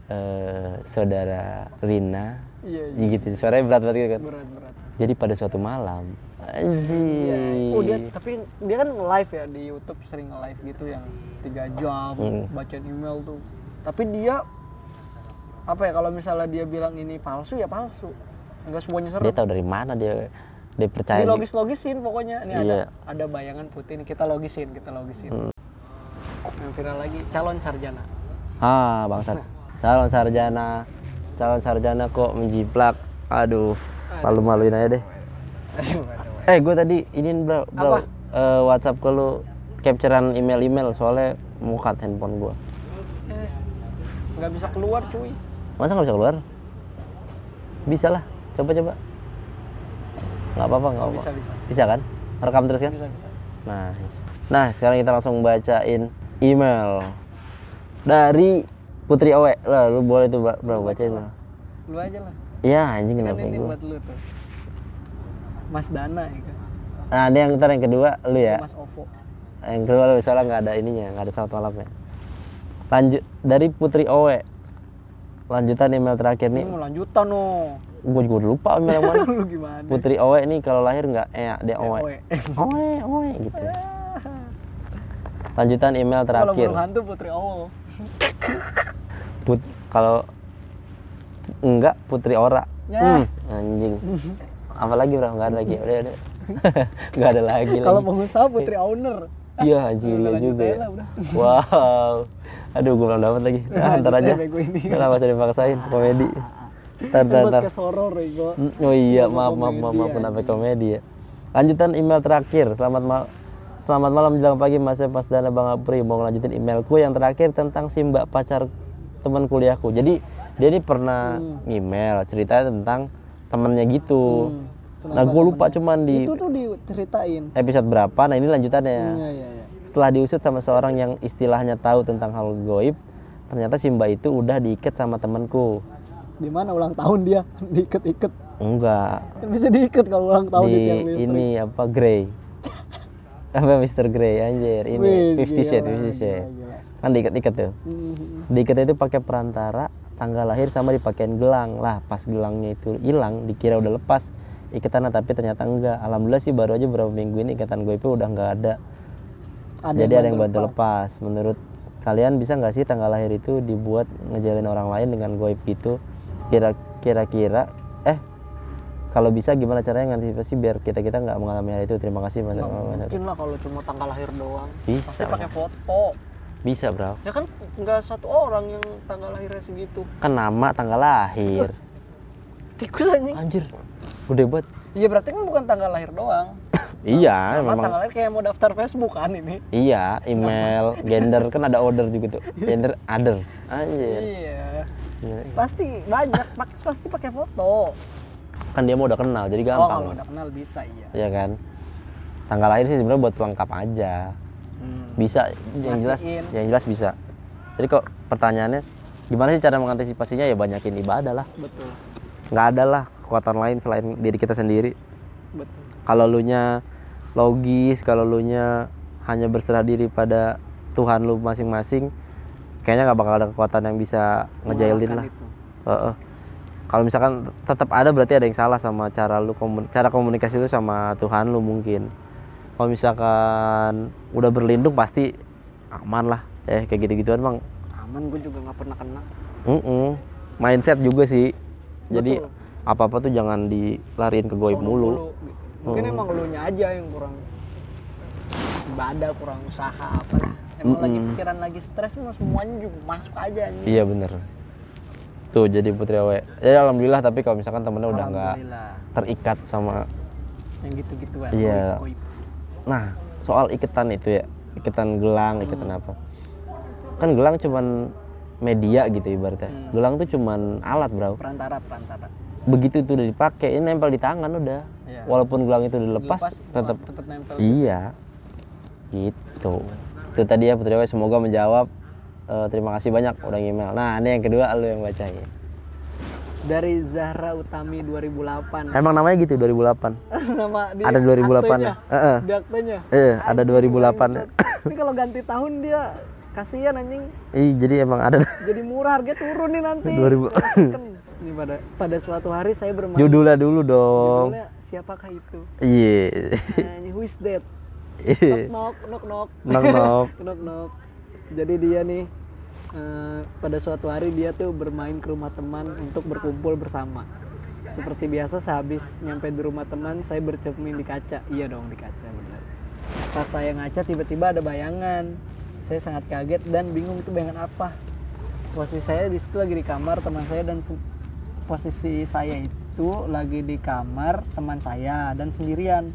eh, saudara Rina. Iya iya. Gitu suaranya berat banget gitu kan. Berat berat. Jadi pada suatu malam anjing. Oh dia tapi dia kan live ya di YouTube sering live gitu yang tiga jam Hmm. bacain email tuh. Tapi dia apa ya kalau misalnya dia bilang ini palsu ya palsu. Nggak semuanya serem. Dia tahu dari mana dia dia percaya di logis logisin pokoknya. Ini Iya. ada ada bayangan putih ini kita logisin kita logisin. Hmm. yang viral lagi calon sarjana. Ah bangsat calon sarjana. Calon sarjana kok menjiplak. Aduh malu-maluin aja deh. Aduh aduh eh gue tadi ini bro, bro Apa? eh, WhatsApp ke lu capturean email-email soalnya mukat handphone gue eh, nggak bisa keluar cuy masa nggak bisa keluar? Bisa lah. Coba coba nggak apa-apa nggak oh, apa bisa. Bisa bisa kan? Rekam terus kan? Bisa bisa. Nice. Nah sekarang kita langsung bacain email dari Putri Owe. Lah lu boleh tuh bro, bacain lah. Lu aja lah. Iya anjing kan kenapa ini buat lu tuh. Mas Dana ya kan? Nah ada yang ntar yang kedua lu ya. Mas Ovo. Yang kedua lu soalnya nggak ada ininya nggak ada selamat malamnya lanjut dari Putri Owe lanjutan email terakhir ini nih mau lanjutan no gue juga udah lupa email yang mana. Lu gimana? Putri Owe nih kalau lahir nggak? Eh dia Owe Owe. Owe Owe gitu. Lanjutan email kalau terakhir. burung hantu Putri Owo Put kalau enggak Putri Ora. Ya. hmm, anjing. Apa lagi bro? Nggak ada lagi. Udah udah. Nggak ada lagi kalau pengusaha Putri Owner. Iya anjing lanjut juga ya. wow aduh gue belum dapat lagi. Nah, ntar Lanjut aja. ya, ntar usah dipaksain? Komedi. Ntar ntar ntar. horor Rego Hmm, Oh iya, maaf maaf maaf maaf komedi, kenapa komedi ya. Lanjutan email terakhir. Selamat mal Selamat malam menjelang pagi Mas Mas Dana Bang Apri. Mau lanjutin emailku yang terakhir tentang si Mbak pacar teman kuliahku. Jadi dia ini pernah email ceritanya tentang temennya gitu. Hmm, nah gue lupa cuman di itu tuh diceritain. episode berapa. Nah ini lanjutannya. iya iya iya Setelah diusut sama seorang yang istilahnya tahu tentang hal goib, ternyata si Mbak itu udah diikat sama temanku. di mana ulang tahun dia? Diiket-iket Enggak, kan bisa diiket kalau ulang tahun di, di ini apa Grey. Apa Mr. Grey? Anjir ini Wih, Fifty Shades Fifty Shades kan diikat-ikat tuh. Mhm. diikat itu pakai perantara tanggal lahir sama dipakein gelang. Lah pas gelangnya itu hilang dikira udah lepas ikatannya tapi ternyata enggak. Alhamdulillah sih baru aja beberapa minggu ini ikatan gue itu udah enggak ada ada jadi ada yang bantu lepas. menurut kalian bisa nggak sih tanggal lahir itu dibuat ngejalin orang lain dengan goib gitu? Kira kira-kira eh kalau bisa gimana caranya ngantisipasi biar kita kita nggak mengalami hal itu? Terima kasih mas. Mungkin lah kalau cuma tanggal lahir doang. Bisa pasti pakai foto. Bisa bro. Ya kan nggak satu orang yang tanggal lahirnya segitu. Kan nama tanggal lahir. Tikus anjing. Anjir gede banget iya berarti kan bukan tanggal lahir doang. Iya Nama memang. tanggal lahir kayak mau daftar Facebook kan ini? Iya email gender kan ada order juga tuh. Gender other. Anjir. Iya. Iya. pasti banyak pasti pakai foto. Kan dia mau udah kenal jadi oh gampang kalau udah kenal bisa iya. Iya kan? Tanggal lahir sih sebenarnya buat pelengkap aja. Hmm. bisa yang jelas yang jelas bisa. Jadi kok pertanyaannya gimana sih cara mengantisipasinya? Ya banyakin ibadah lah. Betul. Nggak ada lah kekuatan lain selain diri kita sendiri. Betul. Kalau lu nya logis kalau lu nya hanya berserah diri pada Tuhan lu masing-masing kayaknya nggak bakal ada kekuatan yang bisa ngejailin lah. itu. Heeh. kalau misalkan tetap ada berarti ada yang salah sama cara lu komun- cara komunikasi lu sama Tuhan lu mungkin. Kalau misalkan udah berlindung pasti aman lah. Eh kayak gitu-gituan bang aman gue juga nggak pernah kena. Mm-mm. mindset juga sih. Jadi Betul. apa-apa tuh jangan dilariin ke goib mulu mungkin Hmm. emang lu nya aja yang kurang ibadah kurang usaha apa lah emang lagi pikiran lagi stres mah semuanya juga masuk aja nih iya bener tuh jadi putri awe ya alhamdulillah tapi kalau misalkan temennya udah nggak terikat sama yang gitu-gituan Iya. goib, goib. Nah, soal iketan itu ya, iketan gelang, iketan apa? Kan gelang cuman media gitu ibaratnya. Hmm. Gelang tuh cuman alat, Bro. perantara perantara begitu itu udah dipakai ini nempel di tangan udah. Iya. walaupun gelang itu udah lepas, Lepas, tetap nempel iya. Gitu. Itu tadi ya Putri Wai, semoga menjawab. Eh, terima kasih banyak udah email nah ini yang kedua lu yang bacain. Dari Zahra Utami 2008 emang namanya gitu 2008 nama di ada 2008 aktenya. nya Heeh. di aktenya eh ada 2008 nya ini kalau ganti tahun dia kasihan anjing. Ih, jadi emang ada. Jadi murah harga turun nih nanti. 2000. Ini pada pada suatu hari saya bermain. Judulnya dulu dong. Judulnya siapakah itu? Iya. Anjing, who is that? Iya. knock knock knock knock. Knock knock. Knock jadi dia nih eh, pada suatu hari dia tuh bermain ke rumah teman untuk berkumpul bersama. Seperti biasa sehabis nyampe di rumah teman saya bercermin di kaca. Iya dong di kaca benar pas saya ngaca tiba-tiba ada bayangan. Saya sangat kaget dan bingung itu bayangan apa. Posisi saya di situ lagi di kamar teman saya dan posisi saya itu lagi di kamar teman saya dan sendirian.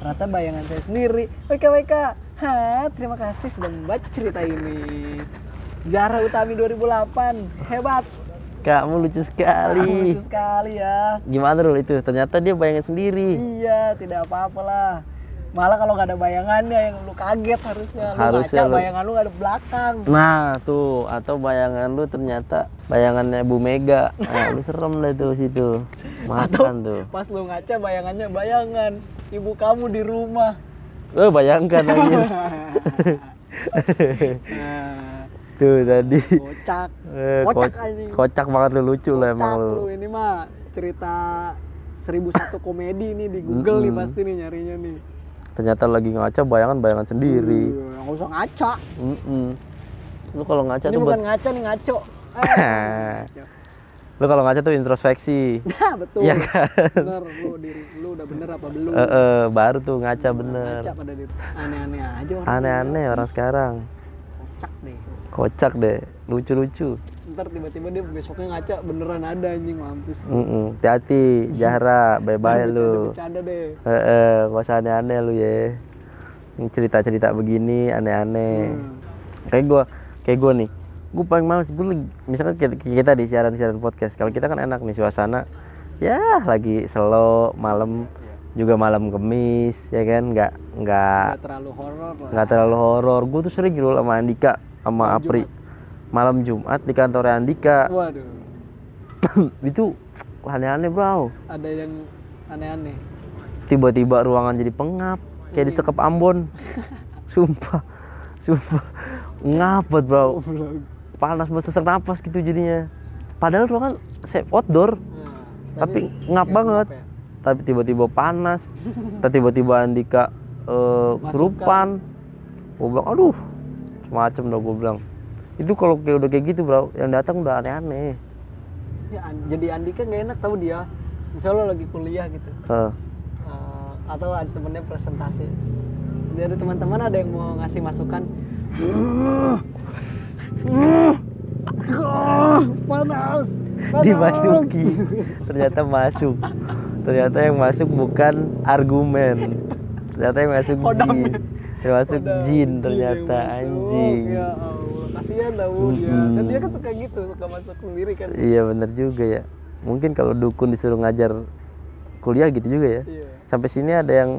Ternyata bayangan saya sendiri. WK WK ha terima kasih sudah membaca cerita ini. Zara Utami 2008 hebat. Kamu lucu sekali. Lucu sekali ya. Gimana dulu itu? Ternyata dia bayangan sendiri. Iya tidak apa-apa lah malah kalau nggak ada bayangannya yang lu kaget harusnya. Lu Harusnya ngaca lu- bayangan lu nggak ada belakang. Nah tuh atau bayangan lu ternyata bayangannya Bu Mega. Nah, lu serem deh tuh situ. Makan tuh. pas lu ngaca bayangannya bayangan. Ibu kamu di rumah. Lu bayangkan aja nah, tuh tadi. Kocak. Eh, kocak ko- anjing kocak banget lu lucu lah emang kocak lu. lu. Ini mah cerita 1001 komedi nih di Google nih pasti nih nyarinya nih ternyata lagi ngaca bayangan bayangan sendiri. Iya, nggak usah ngaca. Mm-mm. lu kalau ngaca ini tuh bukan buat ngaca nih ngaco. Ngaco. lu kalau ngaca tuh introspeksi. Nah, betul. Iya kan? bener lu diri lu udah bener apa belum? Eh, eh, baru tuh ngaca bener. ngaca pada diri. Aneh-aneh aja orang. Aneh-aneh orang sekarang. Kocak deh. Kocak deh lucu-lucu ntar tiba-tiba dia besoknya ngaca beneran ada anjing mampus. Mm-mm. hati-hati Zahra bye-bye lu. bercanda deh. Eh, eh, gak usah aneh-aneh lu ya cerita-cerita begini aneh-aneh. Hmm. kayak gua kayak gua nih. Gue paling males gue misalkan kita, kita di siaran-siaran podcast kalau kita kan enak nih suasana ya lagi slow malam juga malam kemis ya kan? Nggak nggak nggak terlalu horor nggak terlalu horor. Gue tuh sering gitu sama Andika sama Apri malam Jumat di kantor Andika. Waduh. Itu aneh-aneh bro. Ada yang aneh-aneh. Tiba-tiba ruangan jadi pengap kayak disekep Ambon. Sumpah sumpah. Ngapet bro. Panas banget sesak napas gitu jadinya. Padahal ruangan safe outdoor Nah, tapi ngap banget. ya? tapi tiba-tiba panas. Tapi tiba-tiba Andika eh kesurupan gue bilang aduh macem dah gue bilang itu kalau kayak udah kayak gitu bro yang datang udah aneh-aneh. Ya, jadi Andika nggak enak tahu dia. Misalnya lo lagi kuliah gitu. Eh, Eh, atau ada temennya presentasi. Dari teman-teman ada yang mau ngasih masukan. Panas dimasuki. Ternyata masuk. Ternyata yang masuk bukan argumen. Ternyata yang masuk jin. Yang masuk jin ternyata anjing. Ya Kasihan tau dia kan dia kan suka gitu suka masuk sendiri kan. Iya bener juga ya. Mungkin kalau dukun disuruh ngajar kuliah gitu juga ya. Iya. Sampai sini ada yang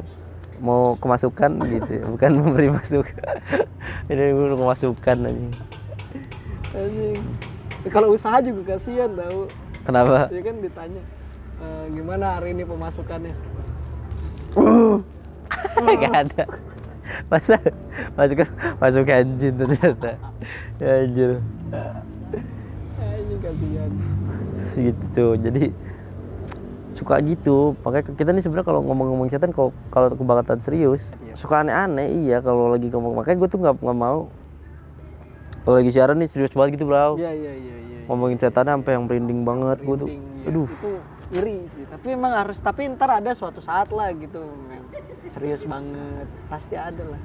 mau kemasukan gitu ya, bukan memberi masukan. Ini gue kemasukan anjing anjing. Ya, kalau usaha juga kasihan tau kenapa? Ya kan ditanya "Eh, gimana hari ini pemasukannya? Gak ada masa masuk masuk jin ternyata. Ya anjir. Gitu jadi suka gitu. Makanya kita nih sebenarnya kalau ngomong-ngomong setan kalau kalau kebangkatan serius suka aneh-aneh. Iya kalau lagi ngomong makanya gue tuh nggak nggak mau kalau lagi siaran nih serius banget gitu bro. Iya iya iya iya ngomongin setan sampai yang merinding banget gue tuh. Ya. aduh. Itu ngeri sih tapi emang harus tapi ntar ada suatu saat lah gitu serius banget pasti ada lah.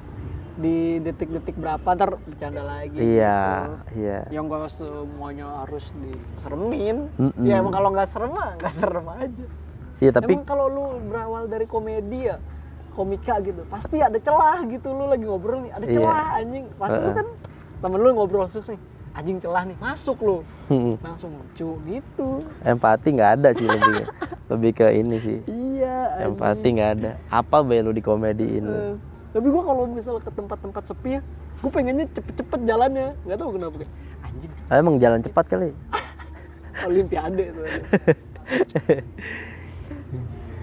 Di detik-detik berapa ntar bercanda lagi iya gitu. iya yang gak semuanya harus diseremin. Mm-mm. ya emang kalau nggak serem mah nggak serem aja. Iya tapi emang kalau lu berawal dari komedi ya komika gitu pasti ada celah gitu lu lagi ngobrol nih ada Iya. celah anjing. Pasti lu kan temen lu ngobrol terus nih anjing celah nih masuk lu. Hmm, langsung lucu gitu. Empati nggak ada sih lebih lebih ke ini sih. Iya penting nggak ada. Apa be lu di komediin lu Eh, tapi gua kalau misal ke tempat-tempat sepi ya gue pengennya cepet-cepet jalannya. Nggak tahu kenapa kayak anjing. Ah, emang jalan cepat kali? Olimpiade tuh.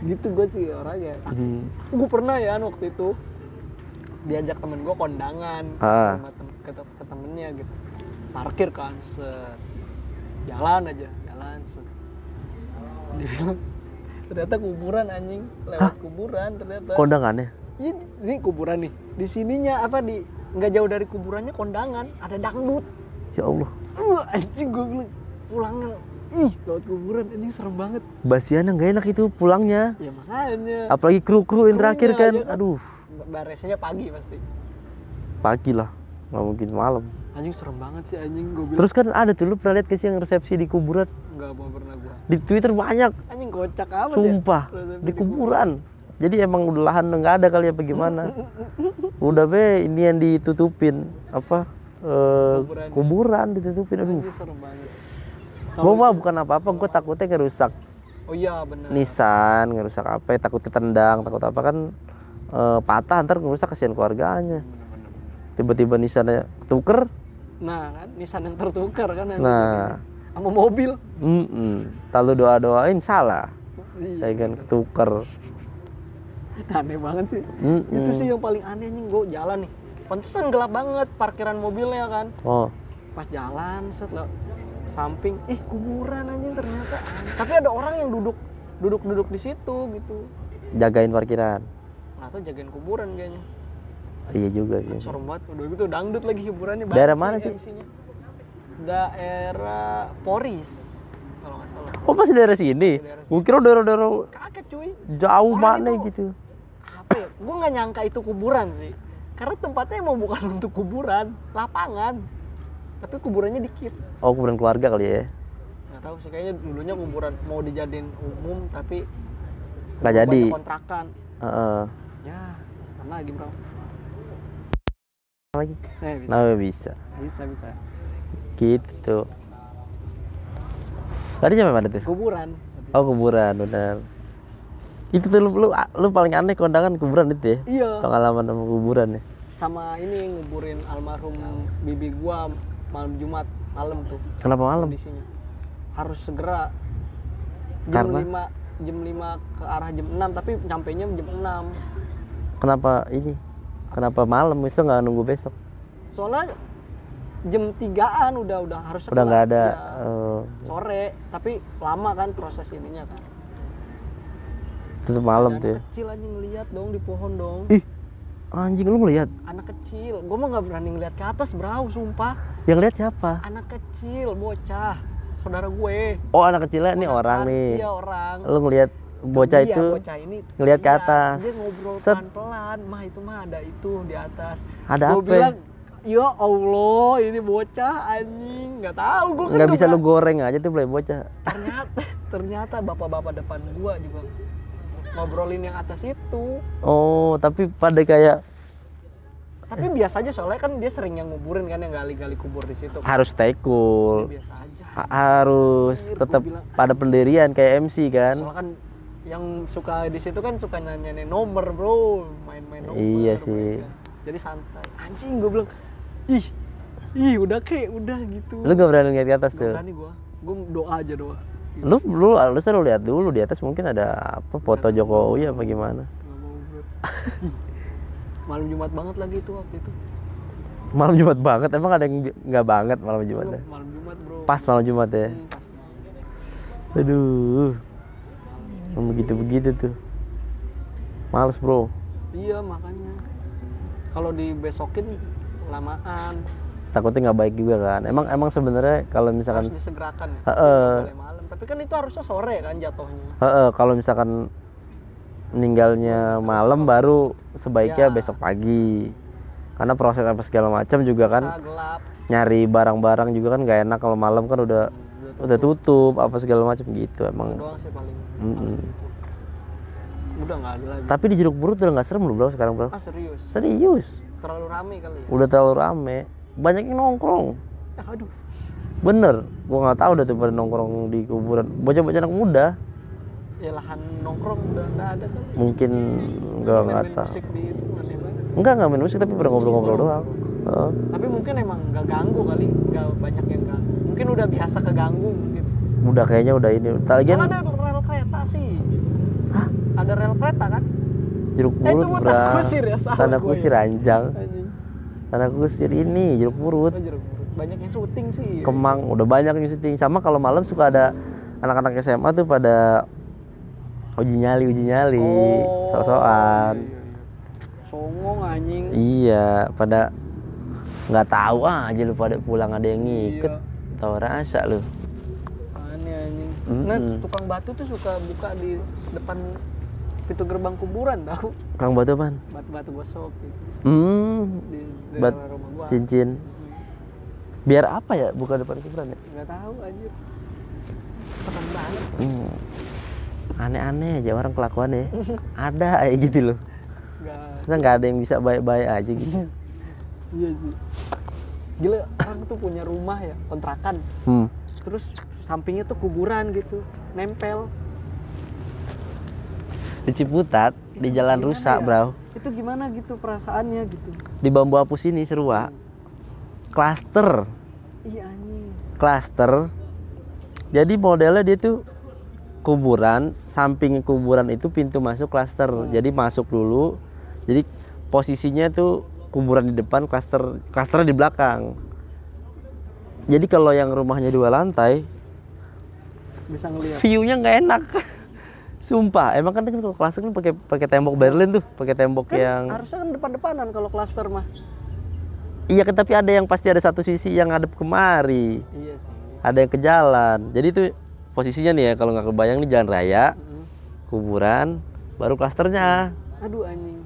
Gitu gue sih orangnya. Hmm. gue pernah ya waktu itu diajak temen gue kondangan Ah. sama tem- ke, ke temennya gitu. Parkir kan set. Jalan aja jalan set. Dia bilang ternyata kuburan anjing. Lewat kuburan ternyata. Kondangannya? Iya, ini kuburan nih. Di sininya apa di nggak jauh dari kuburannya kondangan ada dangdut. Ya Allah. Wah, anjing gue bilang pulangnya ih lewat kuburan anjing serem banget. Basiana nggak enak itu pulangnya. Ya makanya. Apalagi kru kru yang terakhir kan. kan. aduh. Baresnya pagi pasti. Pagi lah nggak mungkin malam. Anjing serem banget sih anjing gue bilang. Terus kan ada tuh lu pernah lihat ke sih yang resepsi di kuburan? Nggak mau pernah gue di Twitter banyak. Anjing kocak amat sumpah ya di kuburan. jadi emang udah lahan nggak ada kali apa gimana. Udah be ini yang ditutupin apa eh, Kuburan. kuburan ditutupin. Aduh. Anjing serem banget. Gua mah bukan apa-apa gua takutnya ngerusak. Oh iya benar nisan ngerusak apa ya takut ketendang takut apa kan eh, patah ntar ngerusak kasihan keluarganya tiba-tiba nisannya ketuker nah kan nisan yang tertukar kan anjing. nah. sama mobil. Mm kalau doa doain salah. Iya. ya kan ketuker aneh banget sih. Mm-mm. itu sih yang paling aneh anjing gue jalan nih. Pantesan gelap banget parkiran mobilnya kan. Oh. Pas jalan set lo samping. Ih kuburan anjing ternyata. Tapi ada orang yang duduk duduk duduk di situ gitu. Jagain parkiran. Atau jagain kuburan kayaknya iya juga sih serem banget udah gitu dangdut lagi hiburannya Daerah banget mana sih? MC-nya. daerah Poris kalau nggak salah Oh masih daerah sini? Gue kira daerah-daerah kaget cuy jauh Orang mana itu- gitu. apa ya gue nggak nyangka itu kuburan sih karena tempatnya emang bukan untuk kuburan lapangan tapi kuburannya dikit Oh kuburan keluarga kali ya? nggak tahu sih kayaknya dulunya kuburan mau dijadiin umum tapi Nggak jadi. kontrakan Heeh. ya mana lagi bro lagi? eh, bisa Nah bisa. bisa bisa Gitu. Tadi sampai mana tuh? kuburan Oh kuburan benar. Itu tuh lu, lu, lu paling aneh kondangan kuburan itu ya? iya Pengalaman sama kuburan ya? sama ini nguburin almarhum bibi gua malam Jumat malam tuh Kenapa malam? kondisinya harus segera jam Karena? 5 jam 5 ke arah jam 6 tapi nyampainya jam 6 Kenapa ini? Kenapa malam? Bisa nggak nunggu besok? soalnya jam 3an udah udah harus Udah nggak ada. Eh, sore tapi lama kan proses ininya kan tutup malam tuh ya? anak kecil aja ngeliat dong di pohon dong Ih, anjing lu ngeliat? anak kecil gua mah nggak berani ngeliat ke atas bro sumpah Yang lihat siapa? anak kecil bocah saudara gue Oh anak kecilnya ini orang nih. iya orang Lu ngeliat bocah Iya, itu bocah ini ngeliat ke iya, atas. dia ngobrol Set. pelan-pelan mah itu mah ada itu di atas Ada Gua apa? bilang ya Allah ini bocah anjing nggak tahu gue kan nggak bisa lu goreng aja tuh boleh bocah. ternyata ternyata bapak-bapak depan gua juga ngobrolin yang atas itu Oh tapi pada kayak tapi biasa aja soalnya kan dia sering yang nguburin kan yang gali-gali kubur di situ harus stay cool, biasa aja Ha- harus tetap pada pendirian kayak MC kan. soalnya kan yang suka di situ kan suka nanya nomor bro main-main nomor Iya sih. main- jadi santai anjing gue bilang ih ih udah kek udah gitu Lu gak berani lihat ke atas Gak tuh. berani gue gue doa aja doa Lu lu lu selalu lihat dulu di atas mungkin ada apa foto Jokowi apa gimana. Malam jumat banget lagi itu waktu itu Malam Jumat banget emang ada yang nggak banget malam Jumat ya? malam jumat bro Pas malam Jumat ya. Hmm, pas. Aduh. Yang begitu-begitu tuh. Males, Bro. iya makanya kalau dibesokin lamaan Takutnya nggak baik juga kan. Emang emang sebenarnya kalau misalkan harus disegerakan ya boleh malam tapi kan itu harusnya sore kan jatuhnya Heeh, kalau misalkan meninggalnya malam baru sebaiknya Ya. besok pagi. Karena proses apa segala macam juga kan gelap nyari barang-barang juga kan nggak enak kalau malam kan udah udah tutup apa segala macam gitu emang. doang sih paling Mm-mm. udah nggak ada lagi. Tapi di jeruk purut udah nggak serem loh bro sekarang bro. ah serius? Serius, terlalu rame kali ya? Udah terlalu rame, banyak yang nongkrong. Aduh. Bener, gua nggak tahu udah tuh pada nongkrong di kuburan. Bocah-bocah anak muda, ya lahan nongkrong udah nggak ada kan mungkin nggak nggak tahu. enggak nggak main musik tapi pernah ngobrol-ngobrol doang. Heeh. tapi mungkin emang nggak ganggu kali. Nggak banyak yang ganggu. Mungkin udah biasa keganggu mungkin udah kayaknya udah ini. Lagian kan ada rel kereta sih. Ada rel kereta kan? Jeruk Eh, purut bra tanah kusir ya, tanah gue kusir ya. anjang tanah kusir ini jeruk purut Oh, jeruk purut. banyak yang syuting sih. Kemang udah banyak yang syuting. Sama kalau malam suka ada anak-anak SMA tuh pada uji nyali uji nyali. Oh, sok-sokan iya, iya, iya. songong anjing. Iya pada nggak tahu aja lu pada pulang ada yang ngikut. Iya. tahu rasa lu Mm-mm. nah tukang batu tuh suka buka di depan pintu gerbang kuburan tahu? Kang batu apaan? Batu-batu gosok gitu. Hmm di Bat rumah gua. cincin. Biar apa ya bukan depan kuburan ya? Nggak tahu anjir. Serem banget. Hmm. aneh-aneh aja orang kelakuannya ada aja gitu loh. Nggak. Maksudnya nggak ada yang bisa baik-baik aja gitu. Iya sih. Gila orang tuh punya rumah ya kontrakan. Hmm. Terus sampingnya tuh kuburan gitu nempel. Di Ciputat di jalan rusak ya? bro. Itu gimana gitu perasaannya gitu? Di bambu apus ini serua klaster. Iya anjing. Klaster. Jadi modelnya dia tuh kuburan samping kuburan itu pintu masuk klaster. Jadi masuk dulu. Jadi posisinya tuh kuburan di depan klaster klasternya di belakang jadi kalau yang rumahnya dua lantai bisa ngeliat. view-nya nggak enak. Sumpah emang kan kan kalau klaster kan pakai pakai tembok Berlin tuh pakai tembok yang harusnya kan depan-depanan kalau klaster mah. Iya kan tapi ada yang pasti ada satu sisi yang ngadep kemari. Iya sih. Ada yang ke jalan. Jadi itu posisinya nih ya kalau nggak kebayang nih jalan raya Mm. kuburan baru klasternya. Aduh anjing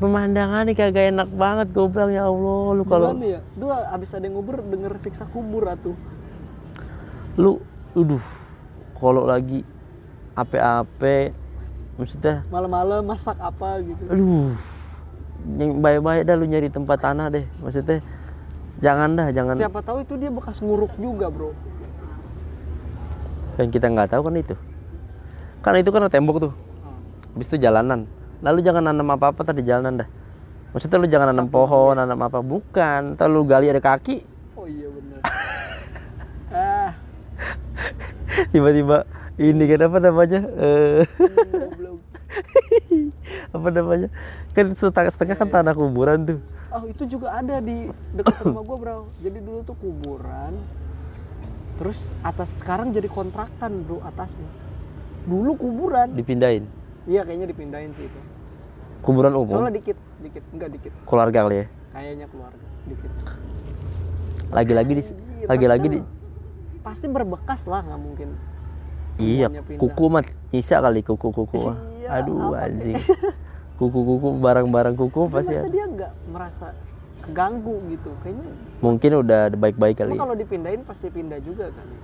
pemandangan nih kagak enak banget gue bilang ya Allah. Lu kalau ya? Dua abis ada yang ngubur denger siksa kubur atuh. Lu uduh kalau lagi ape-ape maksudnya malam-malam masak apa gitu. Aduh yang baik-baik dah lu nyari tempat tanah deh maksudnya. Jangan dah jangan. Siapa tahu itu dia bekas nguruk juga bro. Yang kita nggak tahu kan itu. Kan itu kan tembok tuh. Habis itu jalanan lalu jangan nanam apa-apa tadi jalanan dah. Maksudnya lu jangan nanam pohon nanam apa. Bukan. Ntar lu gali ada kaki. Oh iya bener. Ah. Tiba-tiba ini kan apa namanya? Eh. Goblok. apa namanya? Kan setengah setengah kan tanah kuburan tuh. Oh itu juga ada di dekat rumah gua bro. Jadi dulu tuh kuburan terus atas sekarang jadi kontrakan bro atasnya. Dulu kuburan. Dipindahin? Iya kayaknya dipindahin sih itu kuburan umum? Soalnya dikit dikit. Enggak dikit. Keluarga kali ya? Kayaknya keluarga. Dikit. Lagi-lagi di lagi-lagi di pasti berbekas lah nggak mungkin. Iya kuku mah nyisa kali kuku kuku. Iya, aduh anjing. Kuku kuku barang-barang kuku Tapi pasti masa ada. dia nggak merasa keganggu gitu? Kayaknya mungkin udah baik-baik kali. Kalau dipindahin pasti pindah juga kan ya?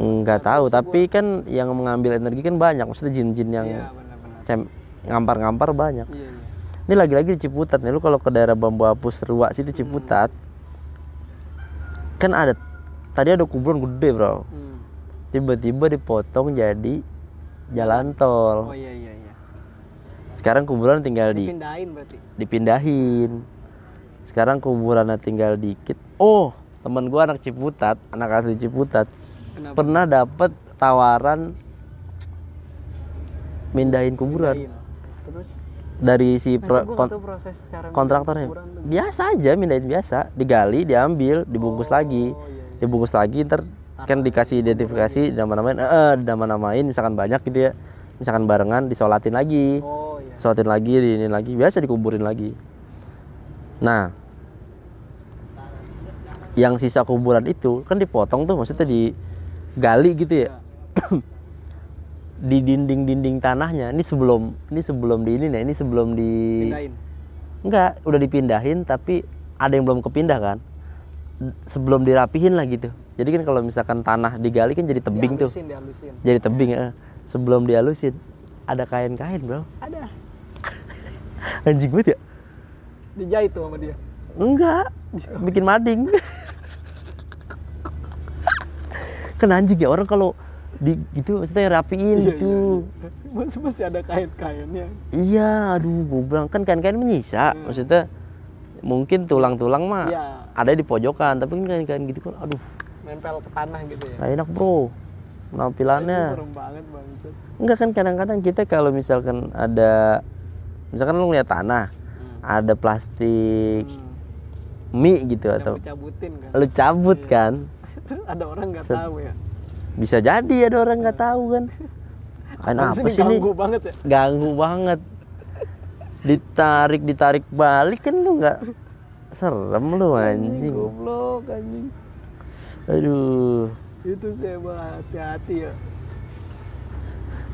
Nggak tahu tapi kan yang mengambil energi kan banyak. Maksudnya jin-jin yang iya benar-benar. cem- ngampar-ngampar banyak. Iya iya. Ini lagi-lagi di Ciputat nih lu kalau ke daerah Bambu Apus Ruak situ Ciputat kan ada tadi ada kuburan gede bro. Hmm. tiba-tiba dipotong jadi jalan tol. Oh iya iya iya. Sekarang kuburan tinggal di dipindahin berarti? dipindahin. Sekarang kuburannya tinggal dikit. Oh temen gua anak Ciputat anak asli Ciputat. Kenapa? Pernah dapat tawaran mindahin kuburan. Pindahin. Dari si nah, pro- kon- proses cara kontraktornya. biasa aja mindahin biasa. Digali diambil dibungkus lagi. oh iya iya. Dibungkus lagi ntar kan dikasih identifikasi nama-namain eh nama-namain misalkan banyak gitu ya. Misalkan barengan disolatin lagi. Oh iya. Solatin lagi ini lagi. Biasa dikuburin lagi. Nah yang sisa kuburan itu kan dipotong tuh maksudnya digali gitu ya di dinding-dinding tanahnya. Ini sebelum ini sebelum di ini nih ini sebelum di pindahin. Enggak udah dipindahin tapi ada yang belum kepindah kan? Sebelum dirapihin lah gitu. Jadi kan kalau misalkan tanah digali kan jadi tebing tuh. Dihalusin dihalusin. Jadi tebing ya sebelum dihalusin ada kain-kain bro. Ada. Anjing banget ya? Dijahit tuh sama dia. Enggak bikin mading. Kan anjing ya orang kalau di gitu maksudnya rapiin Iya, gitu iya, iya. Masih masih ada kain-kainnya. iya aduh gue bilang kan kain-kain menyisa maksudnya mungkin tulang-tulang mah Iya, ada di pojokan tapi kan kain-kain gitu kan aduh nempel ke tanah gitu ya. nggak enak bro Itu penampilannya serem banget bangsat. enggak kan kadang-kadang kita kalau misalkan ada misalkan lu ngeliat tanah ada plastik Hmm. mie gitu atau Yang dicabutin kan. lu cabut kan Terus ada orang nggak tahu ya. Bisa jadi ada orang nggak tahu kan kan Apaan apa sih ini ganggu banget ya. ganggu banget ditarik ditarik balik kan lu nggak serem lu anjing Goblok anjing. aduh Itu emang hati-hati ya.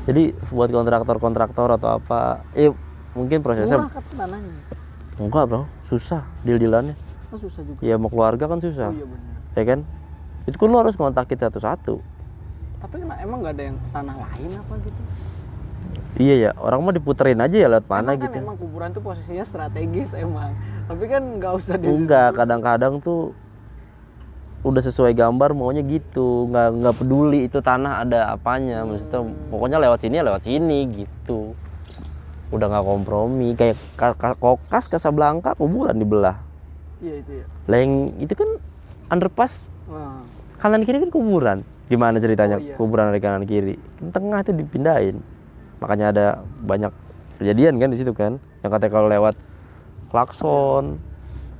jadi buat kontraktor-kontraktor atau apa eh mungkin prosesnya Murah kan tanahnya. enggak bro susah deal dealannya Oh, susah juga. ya mau keluarga kan Oh susah iya benar. ya kan itu kan lu harus kontakin satu-satu Tapi kena, emang nggak ada yang tanah lain apa gitu? iya ya. Orang mah diputerin aja ya lewat mana emang gitu. kan emang kuburan tuh posisinya strategis emang. Tapi kan nggak usah di enggak kadang-kadang tuh udah sesuai gambar maunya gitu. Nggak nggak peduli itu tanah ada apanya. Maksudnya pokoknya lewat sini ya lewat sini gitu. Udah nggak kompromi. Kayak Ka- Ka- kokas Casablanca kuburan dibelah. Iya itu ya. lah yang itu kan underpass. Wah. kanan kiri kan kuburan gimana ceritanya Oh, iya. kuburan dari kanan kiri tengah tuh dipindahin makanya ada banyak kejadian kan di situ kan yang katanya kalau lewat klakson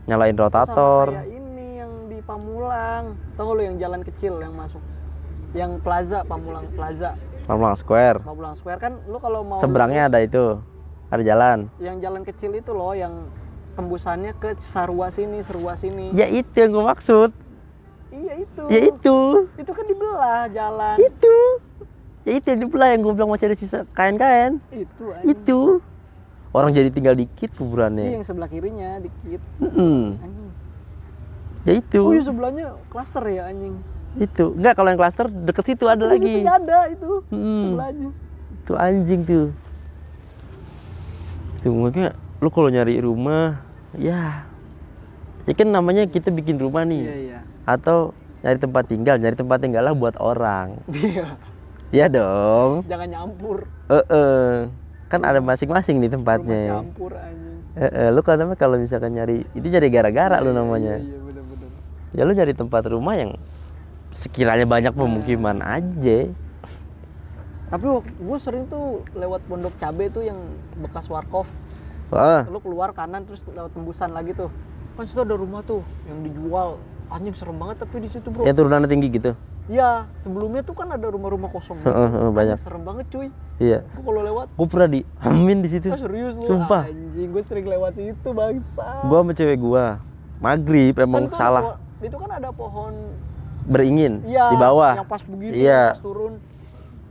nyalain Sama rotator kayak ini yang di Pamulang. Nggak lu yang jalan kecil yang masuk? Yang Plaza, Pamulang Plaza. Pamulang Square Pamulang Square kan lu kalau mau seberangnya ada itu ada jalan yang jalan kecil itu loh yang tembusannya ke Sarua sini, Serua sini. ya itu yang gue maksud Iya itu. ya itu Itu kan dibelah jalan. itu ya itu yang dibelah yang gue bilang masih ada sisa kain-kain Itu anjing. itu orang jadi tinggal dikit Iya, kuburannya yang sebelah kirinya dikit. Anjing. ya itu Oh iya sebelahnya klaster ya anjing. itu enggak kalau yang klaster deket situ ada Di situ lagi ada itu Hmm. sebelahnya. itu anjing tuh tuh makanya lu kalau nyari rumah ya ya kan namanya kita bikin rumah nih Iya iya. Atau nyari tempat tinggal nyari tempat tinggal lah buat orang Iya. ya dong Jangan nyampur. eh eh. kan ada masing-masing nih Rumah tempatnya campur anjing. eh eh. lu kan namanya kalau misalkan nyari itu nyari gara-gara lu namanya Iya bener-bener. ya lu nyari tempat rumah yang sekiranya banyak pemukiman aja Tapi gue sering tuh lewat pondok cabe tuh yang bekas warkop. wah Lu keluar kanan terus lewat tembusan lagi tuh. Kan situ ada rumah tuh yang dijual. Anjing serem banget tapi di situ bro. yang turunannya tinggi gitu Iya, sebelumnya tuh kan ada rumah-rumah kosong. gitu. Heeh, banyak serem banget cuy. iya Gue kalau lewat, gue pernah di amin di situ ah serius lu. Sumpah. Anjing, gue sering lewat situ bangsa. gua sama cewek gua maghrib emang Kan tuh salah Itu kan ada pohon beringin Iya, di bawah Yang pas begini, Iya. pas turun.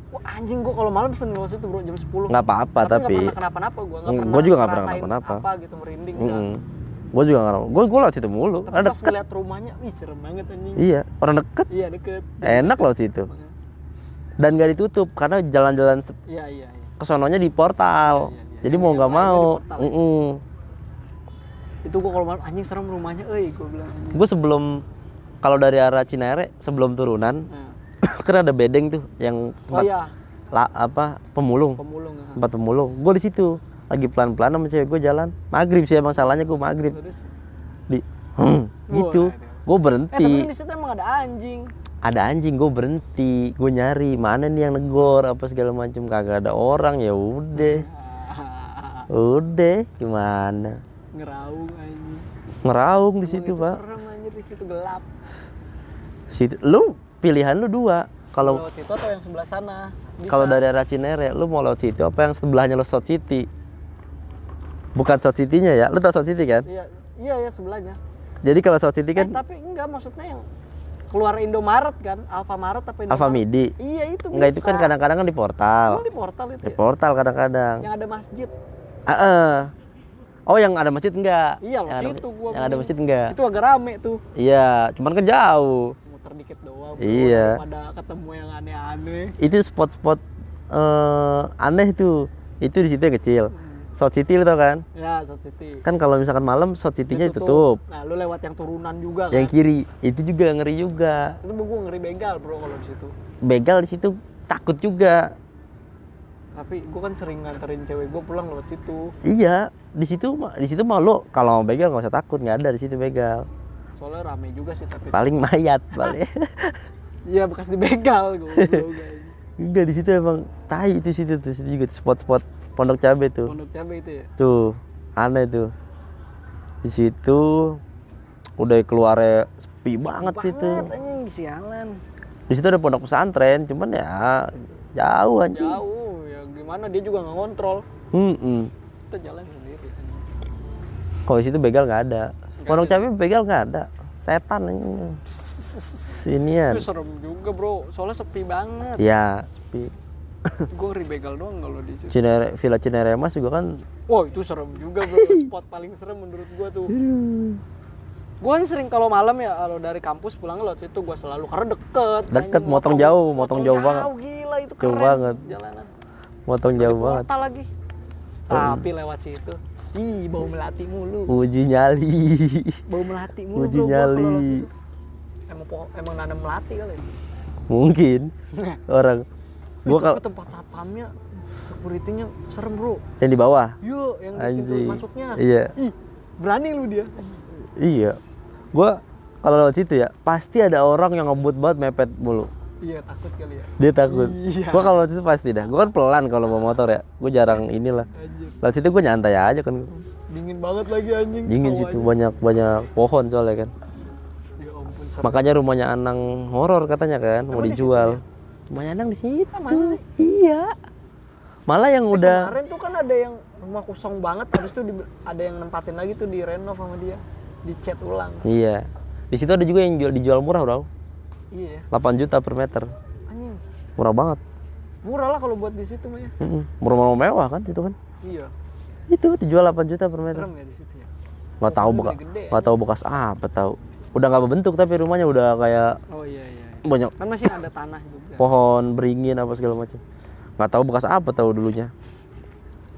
Wah, anjing gua kalau malam pesen lewat situ bro jam 10. nggak apa-apa tapi. tapi nggak pernah kenapa-napa gua. Nggak Mm, pernah gua juga nggak pernah kenapa-napa. Apa gitu merinding. enggak. Mm-mm. Gua juga nggak gua gua lewat situ mulu Tapi ada pas ngeliat rumahnya, wih serem banget anjing. iya orang deket Iya deket. enak lewat situ dan gak ditutup karena jalan-jalan Iya iya. iya. kesononya di portal Iya, iya, iya. jadi mau nggak di mau portal. Mm-mm. Itu gua kalau malam anjing serem rumahnya, euy gua bilang gua sebelum kalau dari arah Cinere sebelum turunan Nah. kan ada bedeng tuh yang Oh tempat iya, la- apa pemulung pemulung. tempat pemulung gue di situ lagi pelan-pelan sama cewek gue jalan. Maghrib sih emang salahnya gue maghrib. Terus? Di hmm, gitu. gue Eh berhenti. Tapi di situ emang ada anjing. ada anjing gue berhenti. Gue nyari mana nih yang negor apa segala macam kagak ada orang ya udah. Udah gimana? Ngeraung anjing. ngeraung di situ itu pak. Serem anjir di situ gelap. situ lu pilihan lu dua. Kalau Lewat situ atau yang sebelah sana? Kalau dari arah Cinere lu mau lewat situ apa yang sebelahnya lo South City bukan South City-nya ya lu tau South City kan Iya, iya ya sebelahnya. jadi kalau South City Eh, kan tapi enggak maksudnya yang keluar Indomaret kan, Alfamaret apa Indomaret? Alfamidi Iya itu Enggak itu bisa. kan kadang-kadang kan di portal. Emang di portal itu Di ya? portal kadang-kadang. Yang ada masjid. Ah, eh. Oh yang ada masjid enggak? Iya loh, yang ada, situ gua Yang ada masjid enggak? Itu agak rame tuh. Iya, cuman kan jauh. Muter dikit doang. Iya. Daripada ketemu yang aneh-aneh. Itu spot-spot eh, aneh tuh. Itu di situ yang kecil. South City lu tau kan? Ya, South City. Kan kalau misalkan malam South City-nya Ditutup. ditutup. Nah, lu lewat yang turunan juga kan. Yang kiri itu juga ngeri juga. Itu gua ngeri begal, Bro, kalau di situ. Begal di situ takut juga tapi gue kan sering nganterin cewek gue pulang lewat situ iya di situ di situ mah lo kalau mau begal nggak usah takut nggak ada di situ begal soalnya rame juga sih tapi paling mayat paling iya bekas dibegal gue enggak di situ emang tai itu situ tuh situ juga spot-spot pondok cabe tuh. Pondok cabai itu ya? Tuh aneh tuh. Di situ udah keluar sepi banget situ. banget anjing sialan di situ ada pondok pesantren cuman ya jauh anjing. Jauh ya gimana dia juga nggak ngontrol. Hmm, kita jalan sendiri kalau di situ begal nggak ada. Pondok cabe begal nggak ada. Setan anjing. Sinian. Serem juga bro. Soalnya sepi banget. Ya sepi gue ribegal doang kalau di situ Cinere, Villa Cineremas juga kan Wah itu serem juga bro, spot paling serem menurut gua tuh. Gua kan sering kalau malam ya kalau dari kampus pulang lewat situ gua selalu karena deket. Deket, anjing, motong jauh, motong jauh banget. gila itu Jauh keren. banget. Jalanan. motong jauh banget Portal lagi. Tapi lewat situ, ih bau melati mulu. uji nyali Bau melati mulu uji bro, nyali. Emang emang nanam melati kali. ya? mungkin orang Gua kalau tempat satpamnya, security-nya serem bro. yang di bawah Yuk, yang di pintu masuknya. Iya. Ih, berani lu dia. iya gua kalau lewat situ ya pasti ada orang yang ngebut banget mepet mulu Iya takut kali ya. dia takut Iya. gua kalau lewat situ pasti dah gua kan pelan kalau bawa motor ya gua jarang inilah Anjir. lewat situ gua nyantai aja kan Dingin banget lagi anjing. dingin situ banyak banyak pohon soalnya kan Ya ampun. makanya rumahnya Anang horor katanya kan mau dijual rumahnya Anang di situ Ah, masa sih? iya malah yang udah Kemarin tuh kan ada yang rumah kosong banget, habis itu di- ada yang nempatin lagi tuh di renov sama dia, dicat ulang. iya di situ ada juga yang jual dijual murah bro Iya, 8 juta per meter anjing. murah banget Murah lah kalau buat di situ mah ya. Mm-mm. murah-murah mewah kan itu kan Iya, itu dijual 8 juta per meter serem ya di situ ya. nggak tahu bekas gede-gede nggak tahu bekas apa tahu udah nggak berbentuk tapi rumahnya udah kayak Oh iya iya. Banyak Kan masih ada tanah juga. pohon beringin apa segala macam nggak tahu bekas apa tahu dulunya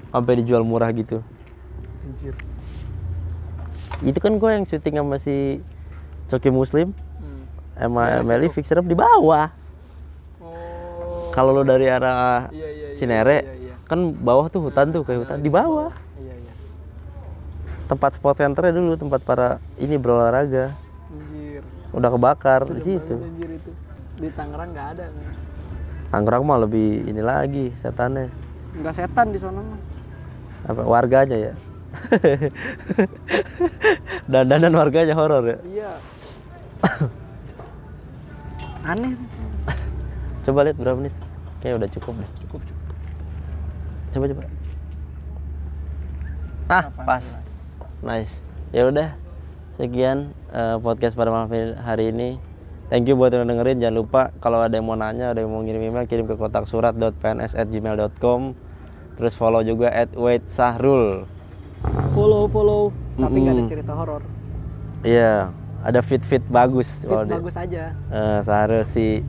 sampai dijual murah gitu Anjir. itu kan gue yang syuting sama si Coki Muslim Hmm. sama Emily fixer up di bawah Oh. kalau lo dari arah Iya iya iya. Cinere Iya iya. kan bawah tuh hutan tuh kayak hutan di bawah Iya iya. tempat sport centernya dulu tempat para ini berolahraga. Udah kebakar di Serem situ. Di Tangerang nggak ada. nih. Tangerang mah lebih ini lagi setannya Nggak setan di sana mah. apa warganya ya dandanan warganya horor ya Iya. Aneh. coba lihat berapa menit kayak udah cukup deh Cukup cukup. coba coba ah pas nice ya udah sekian eh, podcast pada malam hari ini thank you buat yang udah dengerin jangan lupa kalau ada yang mau nanya ada yang mau ngirim email kirim ke kotak surat.pns@gmail.com terus follow juga at wait sahrul Follow follow. Tapi nggak ada cerita horor. iya ada fit fit bagus Fit bagus aja. Eh, Sahrul si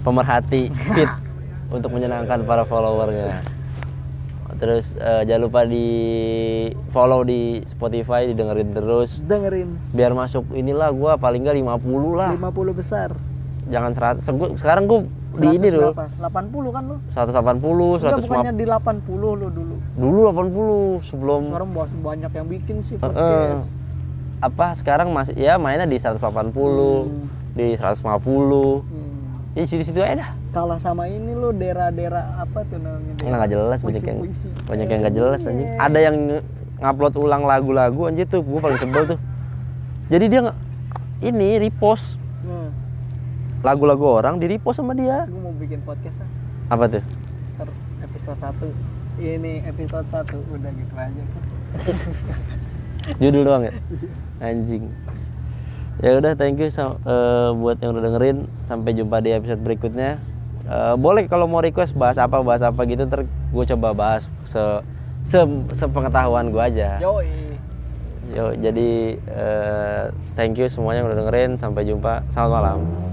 pemerhati fit untuk menyenangkan para followernya. Terus eh, jangan lupa di follow di Spotify, didengerin terus Dengerin biar masuk inilah gua paling nggak 50 lah. 50 besar. Jangan 100. Segu- Sekarang gua di ini 100 dulu berapa? 80 kan lu? 180, Enggak 150. bukannya di 80 lu dulu. Dulu 80 sebelum Sekarang bos banyak yang bikin sih podcast. apa sekarang masih ya mainnya di 180, di 150. Hmm. Di situ-situ aja dah. Kalah sama ini lu daerah-daerah apa tuh namanya? Nggak nggak jelas banyak yang Puisi-puisi. banyak yang nggak jelas anjing. Ada yang ngupload ulang lagu-lagu anjir tuh, gue paling sebel tuh. Jadi dia nge- ini repost Hmm. lagu-lagu orang di repost sama dia. Gue mau bikin podcast ah. Apa tuh? Ntar episode 1 ini episode 1 udah gitu aja. Judul doang ya? Anjing. Ya udah, thank you so- eh, buat yang udah dengerin. Sampai jumpa di episode berikutnya. Eh, boleh kalau mau request bahas apa bahas apa gitu, ntar gue coba bahas se se sepengetahuan gue aja. Yoi. Yo, jadi eh, thank you semuanya yang udah dengerin. Sampai jumpa. Selamat malam.